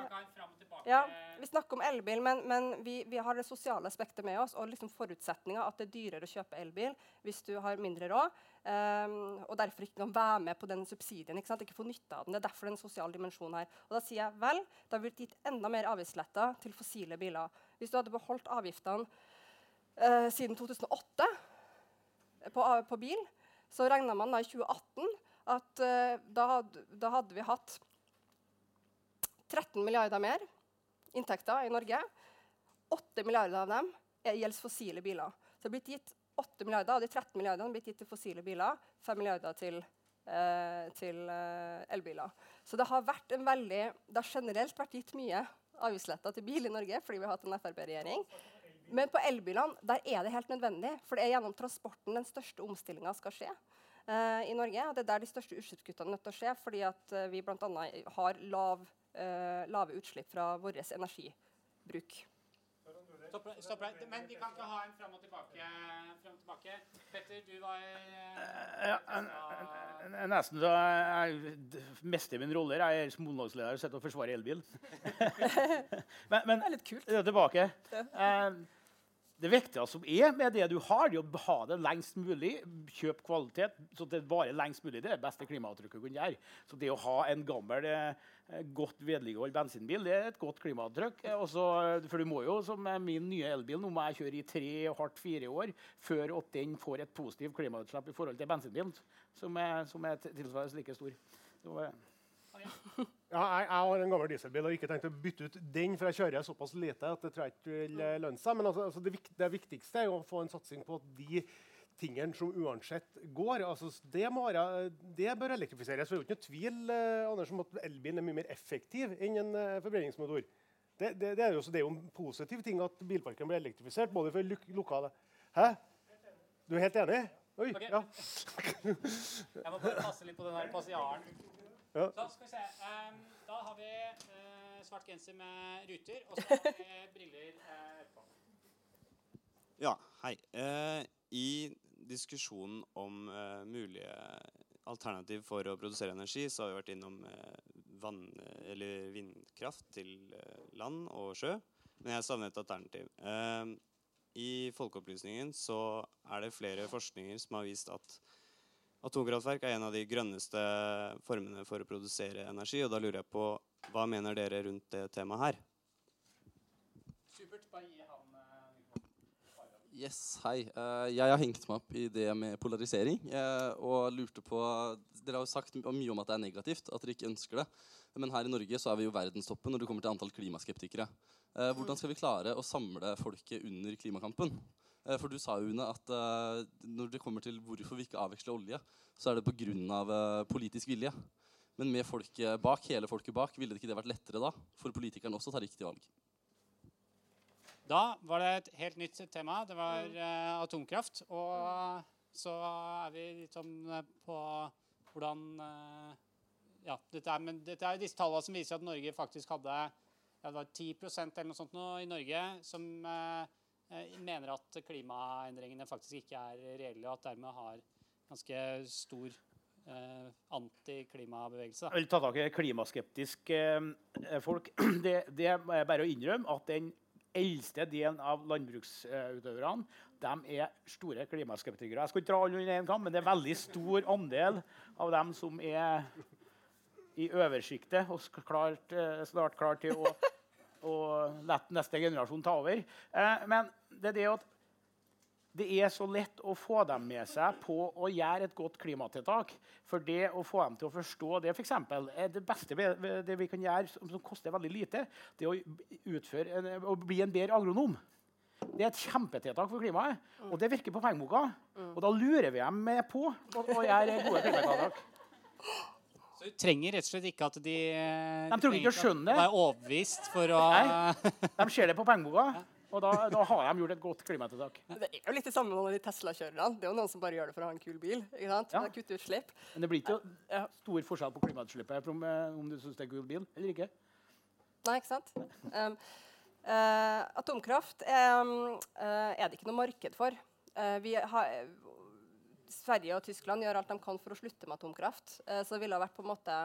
[SPEAKER 2] ja, Vi snakker om elbil, men, men vi, vi har det sosiale aspektet med oss. Og liksom forutsetninga at det er dyrere å kjøpe elbil hvis du har mindre råd. Um, og derfor ikke kan være med på den subsidien. Ikke, ikke få nytte av den. Det er derfor det er en sosial dimensjon her. Og da sier jeg vel, det har blitt gitt enda mer avgiftsletter til fossile biler. Hvis du hadde beholdt avgiftene uh, siden 2008 på, på bil, så regna man da i 2018 at eh, da, had, da, hadde vi hatt 13 milliarder mer inntekter i Norge. 8 milliarder av dem gjelder fossile biler. Så det er blitt gitt 8 milliarder av de 13 milliardene blitt gitt til fossile biler. 5 milliarder til, uh, til elbiler. Så det har, veldig, det har generelt vært gitt mye avgiftsletter til bil i Norge fordi vi har hatt en Frp-regjering. Men på elbilene der er det helt nødvendig. For det er gjennom transporten den største omstillinga skal skje uh, i Norge. Og det er der de største utslippskuttene er nødt til å skje, fordi at uh, vi bl.a. har lav, uh, lave utslipp fra vår energibruk.
[SPEAKER 1] Stopp, stopp, Men vi kan ikke ha en fram og tilbake. Frem og tilbake. Petter, du var
[SPEAKER 4] ja, en, en, Nesten så jeg mister min rolle. Jeg er monologsleder og sitter og forsvarer elbil. men, men,
[SPEAKER 2] det er litt kult.
[SPEAKER 4] Tilbake. Ja det viktigste som er med det du har, det er å ha det lengst mulig. Kjøp kvalitet så det varer lengst mulig. Det er det beste klimaavtrykket du kan gjøre. Så det å ha en gammel, eh, godt vedlikeholdt bensinbil det er et godt klimaavtrykk. Eh, Også, for du må jo, som min nye elbil, nå må jeg kjøre i tre, hardt fire år før at den får et positivt klimautslipp i forhold til bensinbilen, som er, som er tilsvarende like stor. Så,
[SPEAKER 3] ja, jeg, jeg, har en gammel dieselbil og ikke tenkt å bytte ut den, for jeg kjører såpass lite at det tror jeg ikke vil eh, lønne seg. Men altså, altså det, det, viktigste er å få en satsing på de tingene som uansett går. Altså, det, være, det, bør elektrifiseres. For det er jo ikke noe tvil eh, Anders, om at elbilen er mye mer effektiv enn en uh, forbrenningsmotor. Det, det, det, er jo, det er jo en positiv ting at bilparken blir elektrifisert, både for luk lokale Hæ? Du er helt enig? Oi, okay. ja.
[SPEAKER 1] jeg må bare passe litt på den der passiaren. Ja. Så skal vi se. Um, da har vi uh, svart genser med ruter, og så har vi briller uh.
[SPEAKER 9] Ja, hei. Uh, I diskusjonen om mulige alternativ for å produsere energi, så har vi vært innom vann, eller vindkraft til land og sjø. Men jeg savner et alternativ. I Folkeopplysningen så er det flere forskninger som har vist at Atomkraftverk er en av de grønneste formene for å produsere energi. og Da lurer jeg på hva mener dere rundt det temaet her?
[SPEAKER 1] Supert. Bare gi han uh,
[SPEAKER 10] Yes, hei. Uh, jeg har hengt meg opp i det med polarisering. Uh, og lurte på Dere har jo sagt mye om at det er negativt, at dere ikke ønsker det. Men her i Norge så er vi jo verdenstoppen når det kommer til antall klimaskeptikere. hvordan skal vi klare å samle folket under klimakampen? Eh, for du sa jo, Une, at uh, når det kommer til hvorfor vi ikke avveksler olje, så er det pga. Uh, politisk vilje. Men med folket bak, hele folket bak, ville det ikke det vært lettere da for politikerne også å ta riktig valg?
[SPEAKER 1] Da var det et helt nytt tema. Det var uh, atomkraft. Og så er vi litt sånn på hvordan Ja, dette er, men dette er disse tallene som viser at Norge faktisk hadde ja, det var 10 eller noe sånt nå i Norge som Eh, mener at klimaendringene faktisk ikke er reelle, og at dermed har ganske stor eh, antiklimabevegelse.
[SPEAKER 4] Jeg vil ta tak i klimaskeptiske eh, folk. Det, det, er bare å innrømme at den eldste delen av landbruksutøverne de er store klimaskeptikere. Jeg skal ikke dra alle under én kam, men det er veldig stor andel av dem som er i oversjiktet og klart, eh, snart klar til å og la neste generasjon ta over. Eh, men det er det at det er så lett å få dem med seg på å gjøre et godt klimatiltak. For det å få dem til å forstå det for eksempel, er det beste det vi kan gjøre, som, koster veldig lite, det å, utføre, å bli en bedre agronom. Det er et kjempetiltak for klimaet, og det virker på pengeboka. Og da lurer vi dem med på å å gjøre gode klimatiltak.
[SPEAKER 1] Så du trenger rett og slett ikke at de De
[SPEAKER 4] trenger ikke å skjønne det.
[SPEAKER 1] Være overbevist for å
[SPEAKER 4] Nei, de ser det på pengeboka, og da, da har de gjort et godt klimatiltak.
[SPEAKER 2] Det er jo litt det samme med de Tesla-kjørerne. Det er jo noen som bare gjør det for å ha en kul bil. ikke sant?
[SPEAKER 4] Ja.
[SPEAKER 2] Det er Kutte utslipp.
[SPEAKER 4] Men det blir ikke stor forskjell på klimautslippet om, eh, om du syns det er kul bil eller ikke.
[SPEAKER 2] Nei, ikke sant? Um, uh, atomkraft er, um, uh, er det ikke noe marked for. Uh, vi har, Sverige og Tyskland gjør alt de kan for å slutte med atomkraft. Eh, så det ville vært på en måte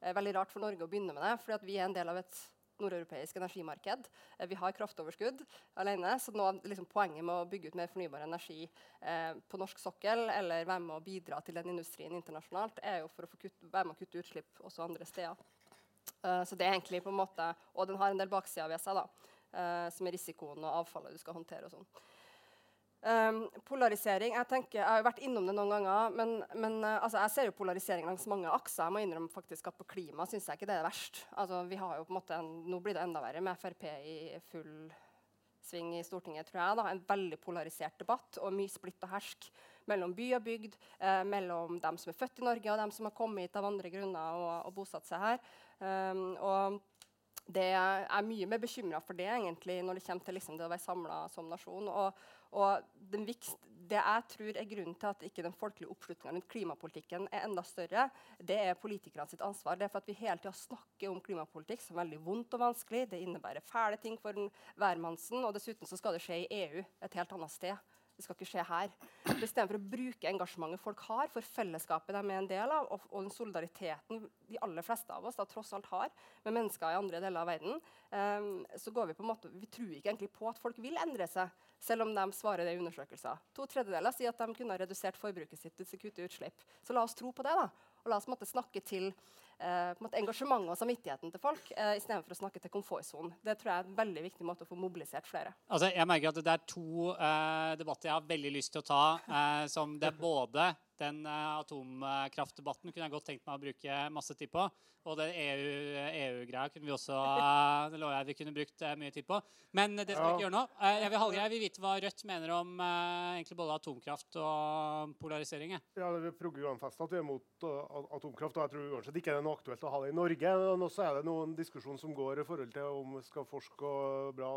[SPEAKER 2] eh, veldig rart for Norge å begynne med det, fordi vi er en del av et nordeuropeisk energimarked. Eh, vi har kraftoverskudd alene, så nå, liksom, poenget med å bygge ut mer fornybar energi eh, på norsk sokkel eller være med å bidra til den industrien internasjonalt, er jo for å kutt, være med å kutte utslipp også andre steder. Eh, så det er egentlig på en måte, Og den har en del baksider ved seg, da, uh, som er risikoen og avfallet du skal håndtere. og sånn. Um, polarisering Jeg tenker, jeg har vært innom det noen ganger, men, men uh, altså, jeg ser jo polarisering langs mange akser. Jeg må innrømme faktisk at På klima syns jeg ikke det er verst. Altså, vi har jo på en måte en, Nå blir det enda verre med Frp i full sving i Stortinget, tror jeg. da, En veldig polarisert debatt og mye splitt og hersk mellom by og bygd. Eh, mellom dem som er født i Norge og dem som har kommet hit av andre grunner og, og bosatt seg her. Um, og det er mye mer bekymra for det egentlig når det kommer til liksom, det å være samla som nasjon. Og, og vikst, det jeg tror er grunnen til at ikke den folkelige oppslutninga rundt klimapolitikken er enda større, det er politikerne sitt ansvar. Det er for at vi hele tida snakker om klimapolitikk som veldig vondt og vanskelig. Det innebærer fæle ting for en hvermannsen, og dessuten så skal det skje i EU, et helt annet sted. Det skal ikke skje her. Istedenfor å bruke engasjementet folk har for fellesskapet de er en del av, og, og den solidariteten de aller fleste av oss da, tross alt har med mennesker i andre deler av verden, um, så går vi på en måte, vi tror ikke egentlig på at folk vil endre seg, selv om de svarer det i undersøkelser. To tredjedeler sier at de kunne ha redusert forbruket sitt til de kutter utslipp. Så la oss tro på det, da. Og la oss måtte, snakke til eh, engasjementet og samvittigheten til folk, eh, istedenfor å snakke til komfortsonen. Det tror jeg er en veldig viktig måte å få mobilisert flere.
[SPEAKER 1] Altså, jeg merker at Det er to eh, debatter jeg har veldig lyst til å ta. Eh, som det er både den eh, atomkraftdebatten kunne jeg godt tenkt meg å bruke masse tid på. Og den EU-greia kunne vi også eh, det lover jeg vi kunne brukt eh, mye tid på. Men det skal vi ikke gjøre nå. Jeg vil, Hallgeir, vil vite hva Rødt mener om egentlig både atomkraft og polarisering.
[SPEAKER 3] Ja, Det er programfestet at vi er mot atomkraft, og jeg tror uansett ikke det er noe aktuelt å ha det i Norge. Men også er det noen diskusjon som går i forhold til om vi skal forske og bra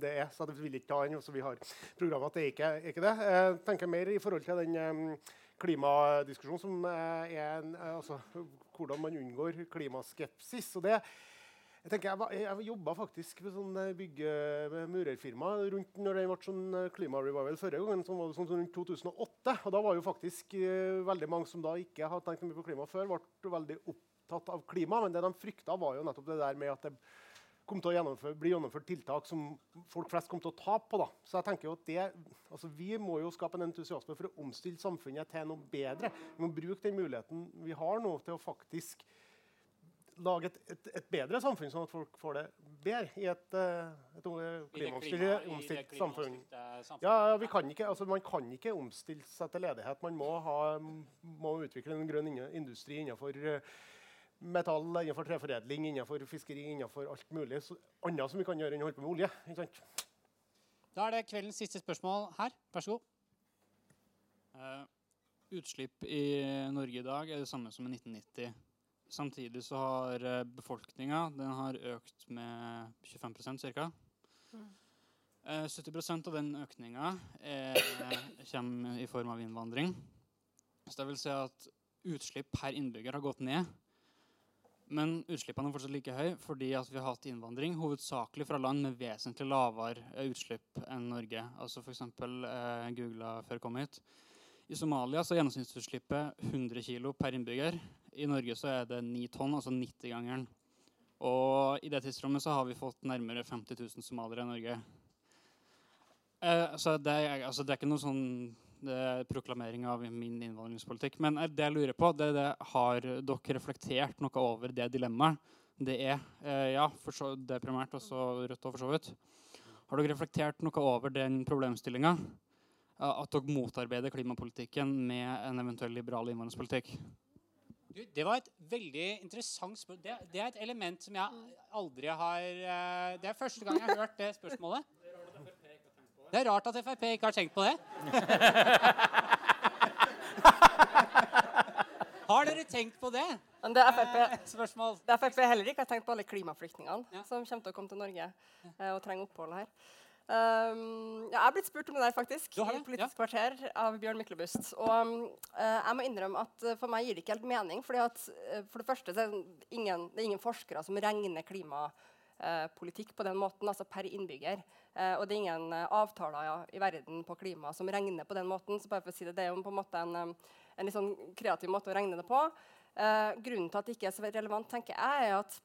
[SPEAKER 3] det er. Så vi vil ikke ta den. Så vi har programmet at det ikke er ikke det. Jeg tenker mer i forhold til den klimadiskusjonen som eh, er en, eh, altså, hvordan man unngår klimaskepsis. Og det, jeg tenker, jeg, jeg jobba faktisk med sånn eh, bygge murerfirma rundt når det ble sånn klimarevival forrige gang, som var det sånn rundt 2008. Og da var jo faktisk uh, veldig mange som da ikke hadde tenkt mye på klima før, ble veldig opptatt av klima. Men det de frykta, var jo nettopp det der med at det kom til å gjennomføre, bli gjennomført tiltak som folk flest kom til å tape på. da. Så jeg tenker jo at det, altså Vi må jo skape en entusiasme for å omstille samfunnet til noe bedre. Vi må bruke den muligheten vi har nå, til å faktisk lage et, et, et bedre samfunn, sånn at folk får det bedre i et, eh, et klimaomstilt samfunn. Ja, vi kan ikke, altså Man kan ikke omstille seg til ledighet. Man må, ha, må utvikle en grønn industri innenfor eh, metall, innenfor treforedling, innenfor fiskeri, innenfor alt mulig så, annet som vi kan gjøre enn å holde på med olje. ikke sant?
[SPEAKER 1] Da er det kveldens siste spørsmål her. Vær så god.
[SPEAKER 11] Uh, utslipp i Norge i dag er det samme som i 1990. Samtidig så har uh, befolkninga den har økt med 25 ca. Eh, 70% av den økninga kommer i form av innvandring. Så det vil si at utslipp per innbygger har gått ned. Men utslippene er fortsatt like høye fordi vi har hatt innvandring hovedsakelig fra land med vesentlig lavere eh, utslipp enn Norge. Altså F.eks. Eh, googla før jeg kom hit. I Somalia så er gjennomsnittsutslippet 100 kg per innbygger. I Norge så er det 9 tonn, altså 90-gangeren. Og i det tidsrommet så har vi fått nærmere 50 000 somaliere i Norge. Eh, så det altså det er ikke noe sånn proklamering av min innvandringspolitikk. Men eh, det jeg lurer på, det det, har dere reflektert noe over det dilemmaet? Det er eh, ja, så, det er primært, også Rødt og for så vidt. Har dere reflektert noe over den problemstillinga? At dere motarbeider klimapolitikken med en eventuell liberal innvandringspolitikk?
[SPEAKER 1] Du, det var et veldig interessant spørsmål. Det, det er et element som jeg aldri har eh, Det er første gang jeg har hørt det spørsmålet. Det er rart at Frp ikke har tenkt på det. Har dere tenkt på det?
[SPEAKER 2] Men det Frp,
[SPEAKER 1] Eh,
[SPEAKER 2] det Frp heller ikke har tenkt på alle klimaflyktningene som kommer til å komme til Norge eh, og trenger opphold her. Um, ja, jeg har blitt spurt om det der faktisk
[SPEAKER 1] det?
[SPEAKER 2] i
[SPEAKER 1] Politisk
[SPEAKER 2] Politisk kvarter av Bjørn Myklebust. Og eh, jeg må innrømme at for meg gir det ikke helt mening. fordi at uh, For det første det er ingen, det er ingen forskere som regner klimapolitikk på den måten, altså per innbygger. Eh, og det er ingen eh, avtaler ja, i verden på klima som regner på den måten. så bare for å si Det det er jo på en måte en, en litt sånn kreativ måte å regne det på. Eh, grunnen til at det ikke er så relevant, tenker jeg, er at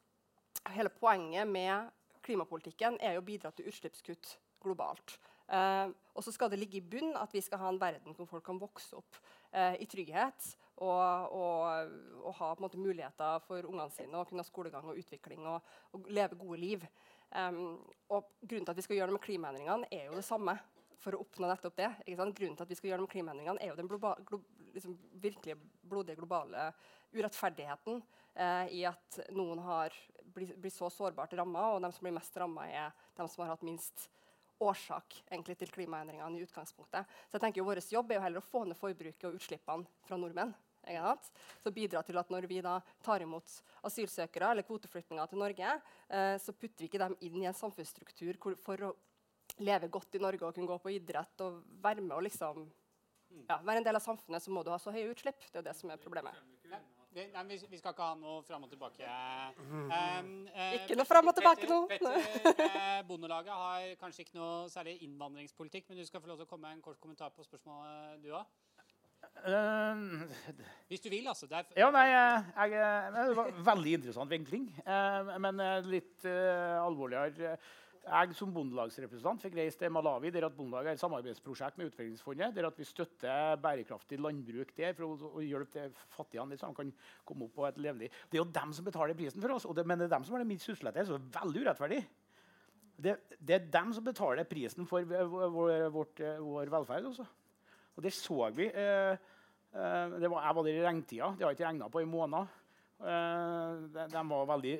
[SPEAKER 2] hele poenget med klimapolitikken er jo å bidra til utslippskutt globalt. Eh, og så skal det ligge i bunn at vi skal ha en verden hvor folk kan vokse opp eh, i trygghet og, og, og ha måte, muligheter for ungene sine og kunne ha skolegang og utvikling og, og leve gode liv. Um, og grunnen til at vi skal gjøre noe med klimaendringene, er jo det samme. For å oppnå nettopp det. Grunnen til at vi skal gjøre noe med klimaendringene, er jo den globa, glo, liksom, virkelig blodige globale urettferdigheten eh, i at noen har blir, blir så sårbart ramma, og de som blir mest ramma, er de som har hatt minst årsak egentlig, til klimaendringene i utgangspunktet. Så jeg tenker jo Vår jobb er jo heller å få ned forbruket og utslippene fra nordmenn. Ikke sant? Så bidra til at når vi da tar imot asylsøkere eller kvoteflyktninger til Norge, eh, så putter vi ikke dem inn i en samfunnsstruktur hvor, for å leve godt i Norge og kunne gå på idrett og være med og liksom ja, være en del av samfunnet, så må du ha så høye utslipp. Det er det som er problemet.
[SPEAKER 1] Nei, nei, vi, skal ikke ha noe fram og tilbake. Um, uh,
[SPEAKER 2] Ikke noe fram og tilbake nå.
[SPEAKER 1] Eh, Bondelaget har kanskje ikke noe særlig innvandringspolitikk, men du skal få lov til å komme med en kort kommentar på spørsmålet, du òg.
[SPEAKER 4] Eh,
[SPEAKER 1] Hvis du vil, altså. Det er,
[SPEAKER 4] Ja, nei, jeg, jeg, eh, det var veldig interessant vinkling. Eh, men eh, litt eh, alvorligere. Jeg som bondelagsrepresentant fikk reist til Malawi, der at Bondelaget er et samarbeidsprosjekt med Utviklingsfondet. Der at vi støtter bærekraftig landbruk der for å, å hjelpe de fattige så de kan komme opp på et levelig Det er jo dem som betaler prisen for oss, og det, men det er dem som har det minst sysselsatte. Så det er veldig urettferdig. Det, det er dem som betaler prisen for vår, vår, eh, vår velferd. Også. Og det så vi. Eh, eh, det var, jeg var der i regntida. Det har ikke regna på en måned. Eh, de, de var veldig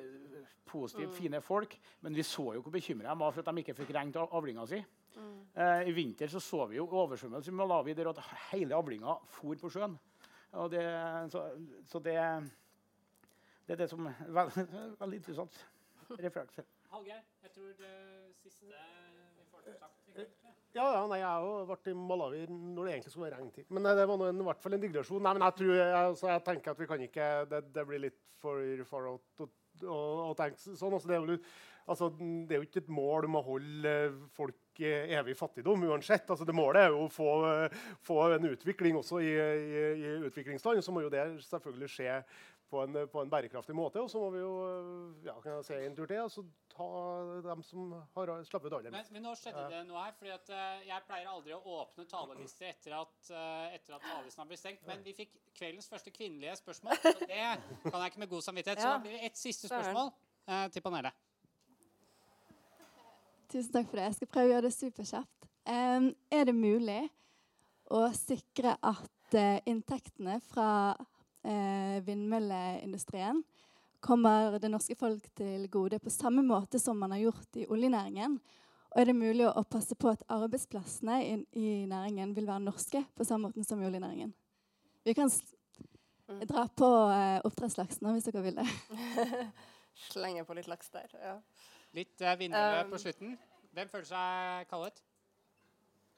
[SPEAKER 4] positive,
[SPEAKER 2] Mm.
[SPEAKER 4] fine folk. Men vi så jo hvor bekymra de var for at de ikke fikk regnet til avlinga si.
[SPEAKER 2] Mm.
[SPEAKER 4] Eh, I vinter så, så vi jo oversvømmelse i Malawi der at hele avlinga for på sjøen. Og det, så, så det, det er det som er veld, veldig interessant. Referanse.
[SPEAKER 1] Hallgeir, jeg tror det siste vi får sagt.
[SPEAKER 3] Ja, ja, nei, jeg jo vært i Malawi når det egentlig skulle være regntid. Men det var en, i hvert fall en digresjon. Nei, men jeg, tror, jeg, altså, jeg tenker at vi kan ikke Det, det blir litt for far out å, å tenke sånn. Altså, det, er vel, altså, det er jo ikke et mål om å holde eh, folk i evig fattigdom uansett. Altså, det Målet er jo å få, eh, få en utvikling også i, i, i utviklingsland. Så må jo det selvfølgelig skje på en, på en bærekraftig måte. Og så må vi jo ja, kan jeg se en tur til, og så ta dem som har slappet ut aller
[SPEAKER 1] Men,
[SPEAKER 3] mest.
[SPEAKER 1] men nå skjedde det noe her. fordi at eh, Jeg pleier aldri å åpne talelister etter at, uh, etter at talerlisten har blitt stengt. Men vi fikk kveldens første kvinnelige spørsmål. Og det kan jeg ikke med god samvittighet. Så da blir det ett siste spørsmål eh, til panelet.
[SPEAKER 12] Tusen takk for det. Jeg skal prøve å gjøre det superkjapt. Er det mulig å sikre at eh, inntektene fra eh, vindmølleindustrien kommer det norske folk til gode på samme måte som man har gjort i oljenæringen? Og er det mulig å, passe på at arbeidsplassene i, i næringen vil være norske på samme måte som i oljenæringen? Vi kan s dra på eh, oppdrettslaksen hvis dere vil det.
[SPEAKER 2] Slenge på litt laks der. ja.
[SPEAKER 1] Litt uh, vindmølle
[SPEAKER 2] Um,
[SPEAKER 1] på slutten. Hvem føler seg kallet?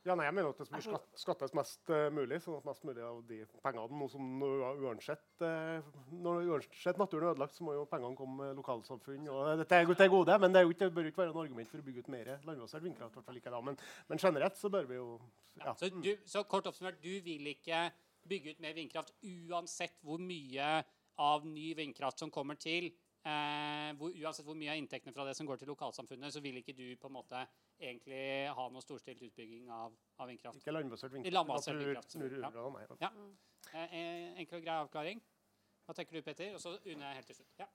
[SPEAKER 3] Ja, nei, jeg mener at det bør skatt, skattes mest uh, mulig, sånn at mest mulig av de pengene nå som uansett, uh, når uansett naturen er ødelagt, så må jo pengene komme lokalsamfunn. og Dette er til gode, men det, er jo ikke, det bør jo ikke være noe argument for å bygge ut mer landbasert vindkraft. ikke da, men, men generelt så bør vi jo ja.
[SPEAKER 1] Så, du, så kort oppsummert, du vil ikke bygge ut mer vindkraft uansett hvor mye av ny vindkraft som kommer til. Eh, hvor, uansett hvor mye av inntektene fra det som går til lokalsamfunnet, så vil ikke du på en måte egentlig ha noe storstilt utbygging av, av vindkraft.
[SPEAKER 3] Ikke landbasert vindkraft.
[SPEAKER 1] Landbasert vindkraft.
[SPEAKER 3] nei,
[SPEAKER 1] Ja. Ja. Eh, enkel og grei avklaring. Hva tenker du, Petter? Og så Une helt til slutt. Ja.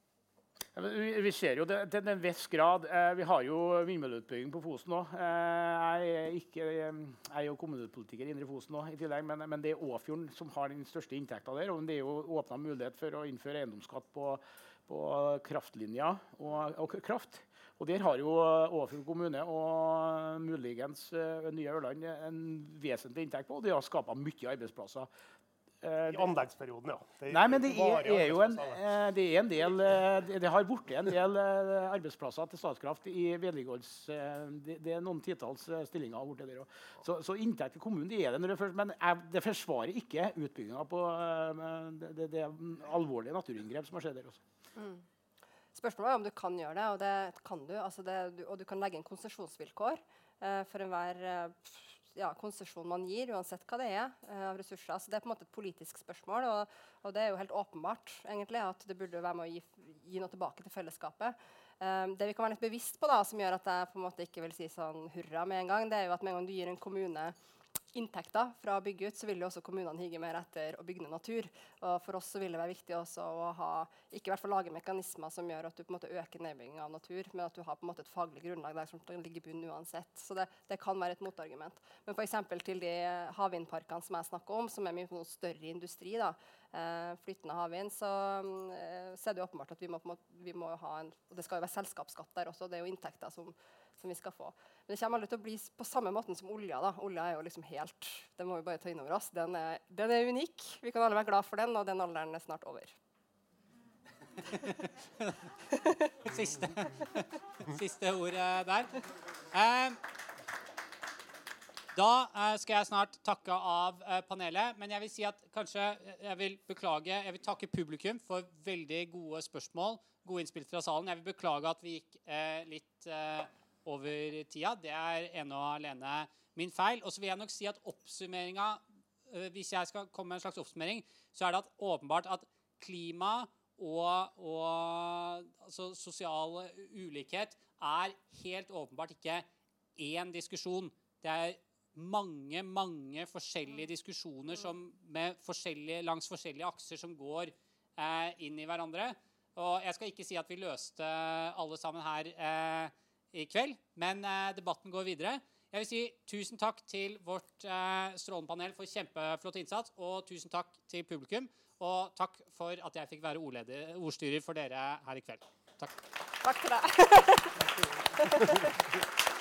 [SPEAKER 4] Vi ser jo det til en viss grad. Eh, vi har jo vindmølleutbygging på Fosen òg. Eh, jeg, er ikke, eh, jeg er jo kommunepolitiker i Indre Fosen òg, i tillegg, men, men det er Åfjorden som har den største inntekta der. Og det er jo åpna mulighet for å innføre eiendomsskatt på, på kraftlinja og, og kraft. Og Der har jo Åfjord kommune og muligens uh, Nye Ørland en vesentlig inntekt på. og De har skapa mye arbeidsplasser.
[SPEAKER 3] I anleggsperioden, ja.
[SPEAKER 4] Det Nei, men det er, er jo en, det er en del Det har blitt en del arbeidsplasser til Statskraft i vedlikeholds... Det, det, er noen titalls stillinger borti der òg. Så, så, inntekt til kommunen det er det. Når det først, men det forsvarer ikke utbygginga på det, det, det alvorlige naturinngrep som har skjedd der også. Mm.
[SPEAKER 2] Spørsmålet er om du kan gjøre det, og det kan du. Altså det, du og du kan legge inn konsesjonsvilkår eh, for enhver eh, ja, konsesjon man gir, uansett hva det er eh, av ressurser. Så det er på en måte et politisk spørsmål, og, og det er jo helt åpenbart egentlig, at det burde være med å gi, gi noe tilbake til fellesskapet. Um, det vi kan være litt bevisst på, da, som gjør at jeg på en måte ikke vil si sånn hurra med en gang, det er jo at med en gang du gir en kommune inntekter fra å bygge ut, så vil jo også kommunene hige mer etter å bygge ned natur. Og for oss så vil det være viktig også å ha, ikke i hvert fall lage mekanismer som gjør at du på en måte øker nedbygging av natur, men at du har på en måte et faglig grunnlag der som ligger i bunnen uansett. Så det, det, kan være et motargument. Men f.eks. til de havvindparkene som jeg snakker om, som er mye større industri, da, eh, flytende havvind, så, eh, så, er det jo åpenbart at vi må, vi må ha en Og det skal jo være selskapsskatt der også, det er jo inntekter som som vi skal få. Men det kommer aldri til å bli på samme måten som olja. da. Olja er jo liksom helt Det må vi bare ta inn over oss. Den er, den er unik. Vi kan alle være glad for den, og den alderen er snart over.
[SPEAKER 1] Siste, Siste ordet der. Eh, da eh, skal jeg snart takke av eh, panelet. Men jeg vil si at kanskje jeg vil beklage Jeg vil takke publikum for veldig gode spørsmål. Gode innspill fra salen. Jeg vil beklage at vi gikk litt over tida. Det er ene og alene min feil. Og så vil jeg nok si at oppsummeringa øh, Hvis jeg skal komme med en slags oppsummering, så er det at åpenbart at klima og, og altså sosial ulikhet er helt åpenbart ikke én diskusjon. Det er mange mange forskjellige diskusjoner som, forskjellige, langs forskjellige akser som går eh, inn i hverandre. Og jeg skal ikke si at vi løste alle sammen her eh, i kveld. Men eh, debatten går videre. Jeg vil si tusen takk til vårt eh, strålende panel for kjempeflott innsats. Og tusen takk til publikum. Og takk for at jeg fikk være ordleder, ordstyrer for dere her i kveld. Takk.
[SPEAKER 2] Takk for det.